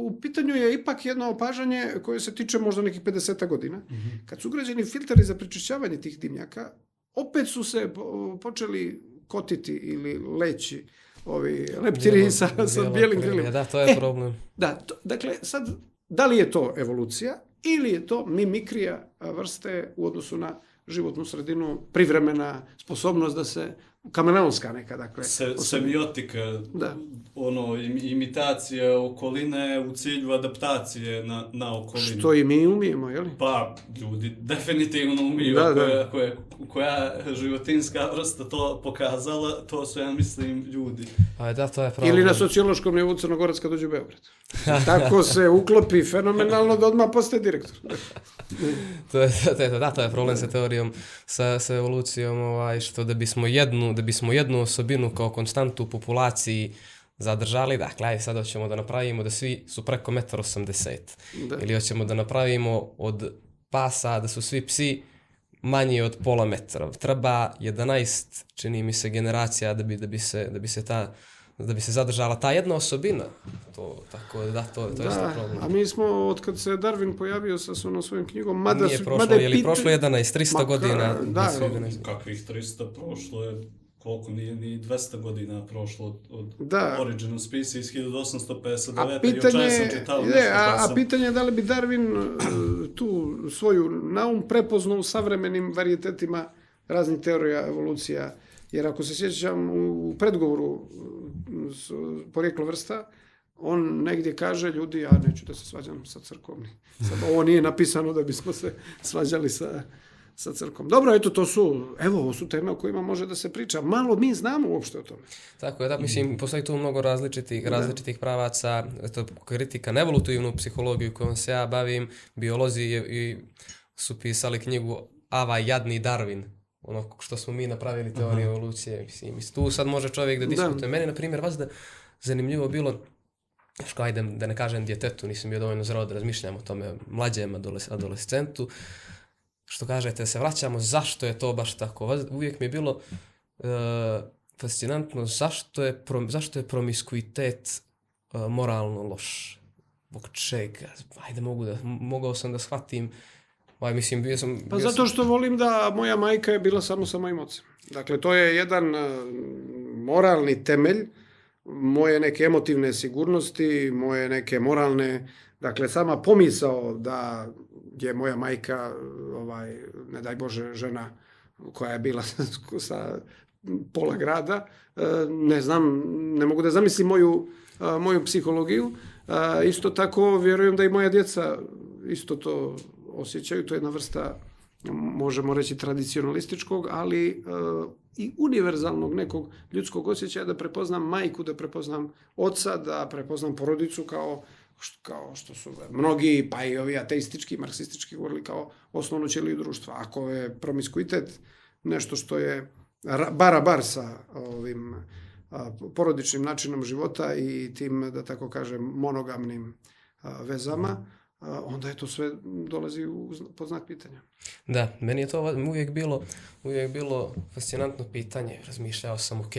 u pitanju je ipak jedno opažanje koje se tiče možda nekih 50 godina. Kad su ugrađeni filteri za prečišćavanje tih dimnjaka, opet su se po- počeli kotiti ili leći ovi leptiri sa, sa bijelim krilima. Da, to je E, problem. Da, to, dakle, sad, da li je to evolucija ili je to mimikrija vrste u odnosu na životnu sredinu, privremena sposobnost da se, kameleonska neka, dakle. Se, semiotika, Da. ono, im- imitacija okoline u cilju adaptacije na, na okolinu. Što i mi umijemo, je li? Pa, ljudi definitivno umiju, Da, da, da. koja, koja, koja životinska vrsta to pokazala, to su, ja mislim, ljudi. Pa da, to je problem. Ili na sociološkom nivou Crnogorac kad dođe u Beograd. Tako se uklopi fenomenalno da odmah postaje direktor. to je, to je, da, to je problem sa teorijom, sa, sa evolucijom, ovaj, što da bismo jednu, da bismo jednu osobinu kao konstantu u populaciji zadržali, dakle, ajde sad hoćemo da napravimo da svi su preko 1,80 m. Da. Ili hoćemo da napravimo od pasa da su svi psi manji od pola metra. Treba 11, čini mi se, generacija da bi, da bi, se, da bi se ta da bi se zadržala ta jedna osobina. To, tako da, to, to Da, problem. a mi smo, od kad se Darwin pojavio sa svojom knjigom, mada, Nije prošlo, mada je li pita- prošlo 11, 300 Ma godina? da, 11. Kakvih 300 prošlo je, koliko nije ni 200 godina prošlo od, od Da. Origin of Species 1859. A i pitanje, čemu sam čitao je, nešto, a, pa a pitanje je da li bi Darwin e, tu svoju naum prepoznao u savremenim varijetetima raznih teorija evolucija. Jer ako se sjećam u predgovoru e, porijeklo vrsta, on negdje kaže, ljudi, ja neću da se svađam sa crkvom. Sad, ovo nije napisano da bismo se svađali sa, sa crkvom. Dobro, eto, to su, evo, ovo su teme o kojima može da se priča. Malo mi znamo uopšte o tome. Tako je, da, mislim, postoji tu mnogo različitih, različitih pravaca, to kritika na evolutivnu psihologiju kojom se ja bavim, biolozi je- i su pisali knjigu Ava jadni Darwin, ono što smo mi napravili teoriju evolucije, mislim, tu sad može čovjek da diskutuje. Meni, na primjer, vas da zanimljivo bilo, što ajde da ne kažem djetetu, nisam bio dovoljno zreo da razmišljam o tome, mlađem adoles, adolescentu, što kažete, se vraćamo, zašto je to baš tako? Uvijek mi je bilo e, fascinantno zašto je, prom, zašto je promiskuitet e, moralno loš. Zbog čega? Ajde, mogu da, mogao sam da shvatim. Aj, mislim, bio sam... Pa bio zato što volim da moja majka je bila samo sa mojim ocem. Dakle, to je jedan e, moralni temelj moje neke emotivne sigurnosti, moje neke moralne, dakle, sama pomisao da je moja majka, ovaj, ne daj Bože, žena koja je bila sa pola grada, e, ne znam, ne mogu da zamislim moju, a, moju psihologiju. A, Isto tako, vjerujem da i moja djeca isto to osjećaju, to je jedna vrsta, možemo reći, tradicionalističkog, ali e, i univerzalnog nekog ljudskog osjećaja da prepoznam majku, da prepoznam oca, da prepoznam porodicu kao što, kao što su mnogi, pa i ovi ateistički, marksistički govorili kao osnovnu ćeliju društva. Ako je promiskuitet nešto što je ra- bara bar sa ovim a, porodičnim načinom života i tim, da tako kažem, monogamnim a, vezama, onda je to sve dolazi u, pod znak pitanja. Da, meni je to uvijek bilo, uvijek bilo fascinantno pitanje. Razmišljao sam, ok,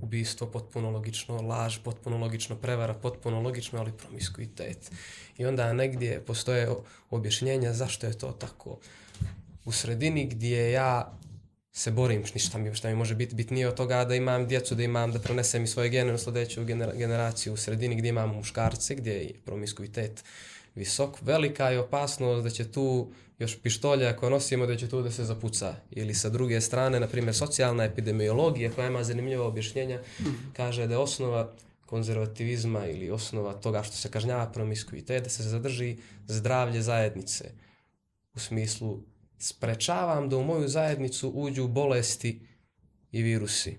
ubistvo potpuno logično, laž potpuno logično, prevara potpuno logično, ali promiskuitet. I onda negdje postoje objašnjenja zašto je to tako. U sredini gdje ja se borim, ništa mi, šta mi može biti bitnije od toga da imam djecu, da imam, da prenesem i svoje gene na sljedeću genera- generaciju u sredini gdje imamo muškarce, gdje je promiskuitet visok, velika je opasnost da će tu još pištolja koje nosimo da će tu da se zapuca. Ili sa druge strane, na primjer, socijalna epidemiologija koja ima zanimljiva objašnjenja, kaže da je osnova konzervativizma ili osnova toga što se kažnjava promiskuitet da se zadrži zdravlje zajednice. U smislu sprečavam da u moju zajednicu uđu bolesti i virusi.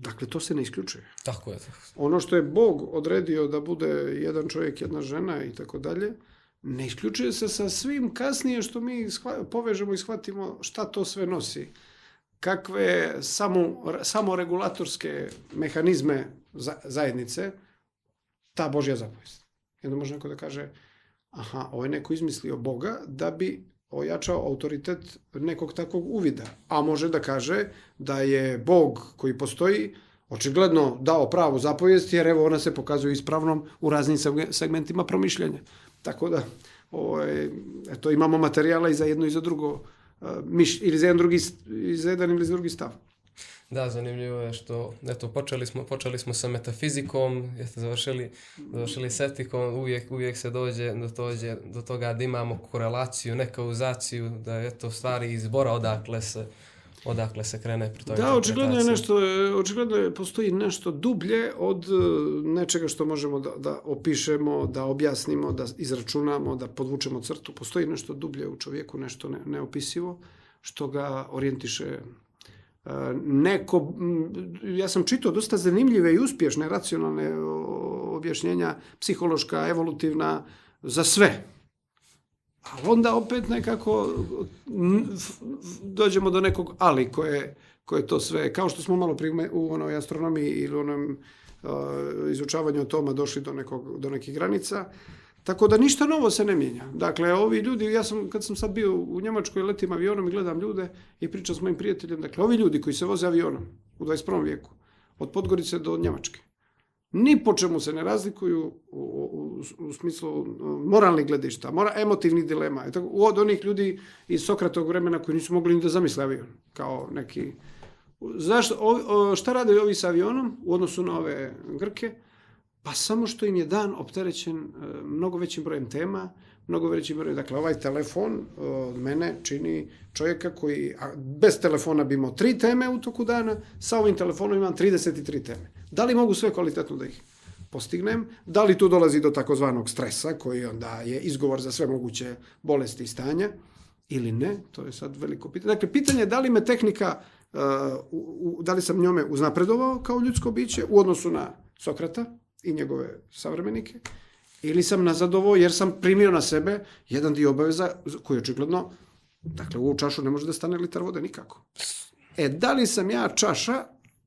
Dakle, to se ne isključuje. Tako je. Ono što je Bog odredio da bude jedan čovjek, jedna žena i tako dalje, ne isključuje se sa svim kasnije što mi povežemo i shvatimo šta to sve nosi. Kakve samo, samoregulatorske mehanizme za, zajednice ta Božja zapovijest. I onda može neko da kaže, aha, ovo je neko izmislio Boga da bi ojačao autoritet nekog takvog uvida. A može da kaže da je Bog koji postoji očigledno dao pravu zapovijest, jer evo ona se pokazuje ispravnom u raznim seg- segmentima promišljanja. Tako da, ovaj, eto, imamo materijala i za jedno i za drugo, a, miš, ili za jedan, drugi, i za jedan ili za drugi stav. Da, zanimljivo je što, eto, počeli smo, počeli smo sa metafizikom, jeste završili, završili s etikom, uvijek, uvijek se dođe do, dođe do toga da imamo korelaciju, ne kauzaciju, da je to stvari izbora odakle se, odakle se krene pri toj Da, očigledno je nešto, očigledno je, postoji nešto dublje od e, nečega što možemo da, da opišemo, da objasnimo, da izračunamo, da podvučemo crtu. Postoji nešto dublje u čovjeku, nešto ne, neopisivo, što ga orijentiše neko, m, ja sam čitao dosta zanimljive i uspješne racionalne objašnjenja, psihološka, evolutivna, za sve. A onda opet nekako dođemo do nekog ali koje, koje to sve, kao što smo malo prije u onoj astronomiji ili onom uh, izučavanju atoma došli do, nekog, do nekih granica, tako da ništa novo se ne mijenja. Dakle, ovi ljudi, ja sam, kad sam sad bio u Njemačkoj, letim avionom i gledam ljude i pričam s mojim prijateljem, dakle, ovi ljudi koji se voze avionom u 21. vijeku, od Podgorice do Njemačke, ni po čemu se ne razlikuju u, u, u smislu uh, moralnih gledišta, mora, emotivnih dilema. Eto, od onih ljudi iz Sokratovog vremena koji nisu mogli ni da zamisle avion, kao neki... Zašto, o, o, šta rade ovi sa avionom u odnosu na ove Grke? Pa samo što im je dan opterećen e, mnogo većim brojem tema, mnogo većim brojem... Dakle, ovaj telefon e, od mene čini čovjeka koji a, bez telefona bi imao tri teme u toku dana, sa ovim telefonom imam 33 teme. Da li mogu sve kvalitetno da ih postignem? Da li tu dolazi do takozvanog stresa, koji onda je izgovor za sve moguće bolesti i stanja? Ili ne? To je sad veliko pitanje. Dakle, pitanje je da li me tehnika, u, da li sam njome uznapredovao kao ljudsko biće u odnosu na Sokrata i njegove savremenike, ili sam nazadovao jer sam primio na sebe jedan dio obaveza koji očigledno, dakle u ovu čašu ne može da stane litar vode nikako. E, da li sam ja čaša,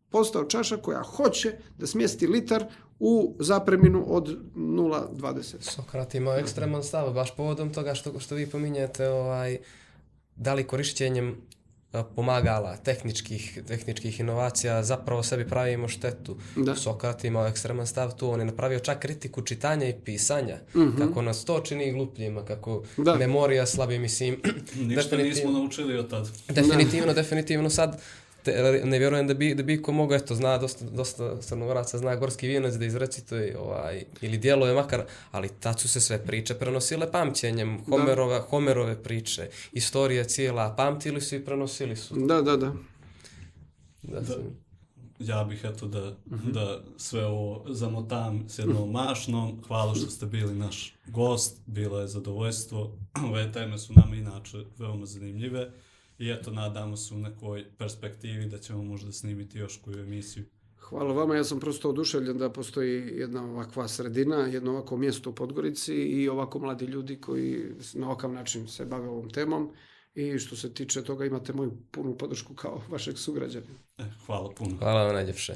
postao čaša koja hoće da smjesti litar u zapreminu od 0,20? Sokrat imao ekstreman stav, baš povodom toga što, što vi pominjete, ovaj, da li korišćenjem pomagala, tehničkih, tehničkih inovacija, zapravo sebi pravimo štetu. Da. Sokrat imao ekstreman stav tu, on je napravio čak kritiku čitanja i pisanja, kako nas to čini glupljima, kako Da. memorija slabi, mislim, Ništa definitivno- nismo naučili od tad. Definitivno, definitivno sad te, ne vjerujem da bi, da bi ko mogao, eto, zna dosta, dosta crnogoraca, zna gorski vijenac da izrecituje ovaj, ili djeluje makar, ali tad su se sve priče prenosile pamćenjem, Homerova, Homerove priče, istorija cijela, pamtili su i prenosili su. Da, da, da. Da, su- Ja bih eto da, da sve ovo zamotam s jednom mašnom. Hvala što ste bili naš gost, bilo je zadovoljstvo. Ove teme su nama inače veoma zanimljive i eto nadamo se u nekoj perspektivi da ćemo možda snimiti još koju emisiju. Hvala vama, ja sam prosto oduševljen da postoji jedna ovakva sredina, jedno ovako mjesto u Podgorici i ovako mladi ljudi koji na ovakav način se bave ovom temom i što se tiče toga imate moju punu podršku kao vašeg sugrađanina. E, hvala puno. Hvala vam najljepše.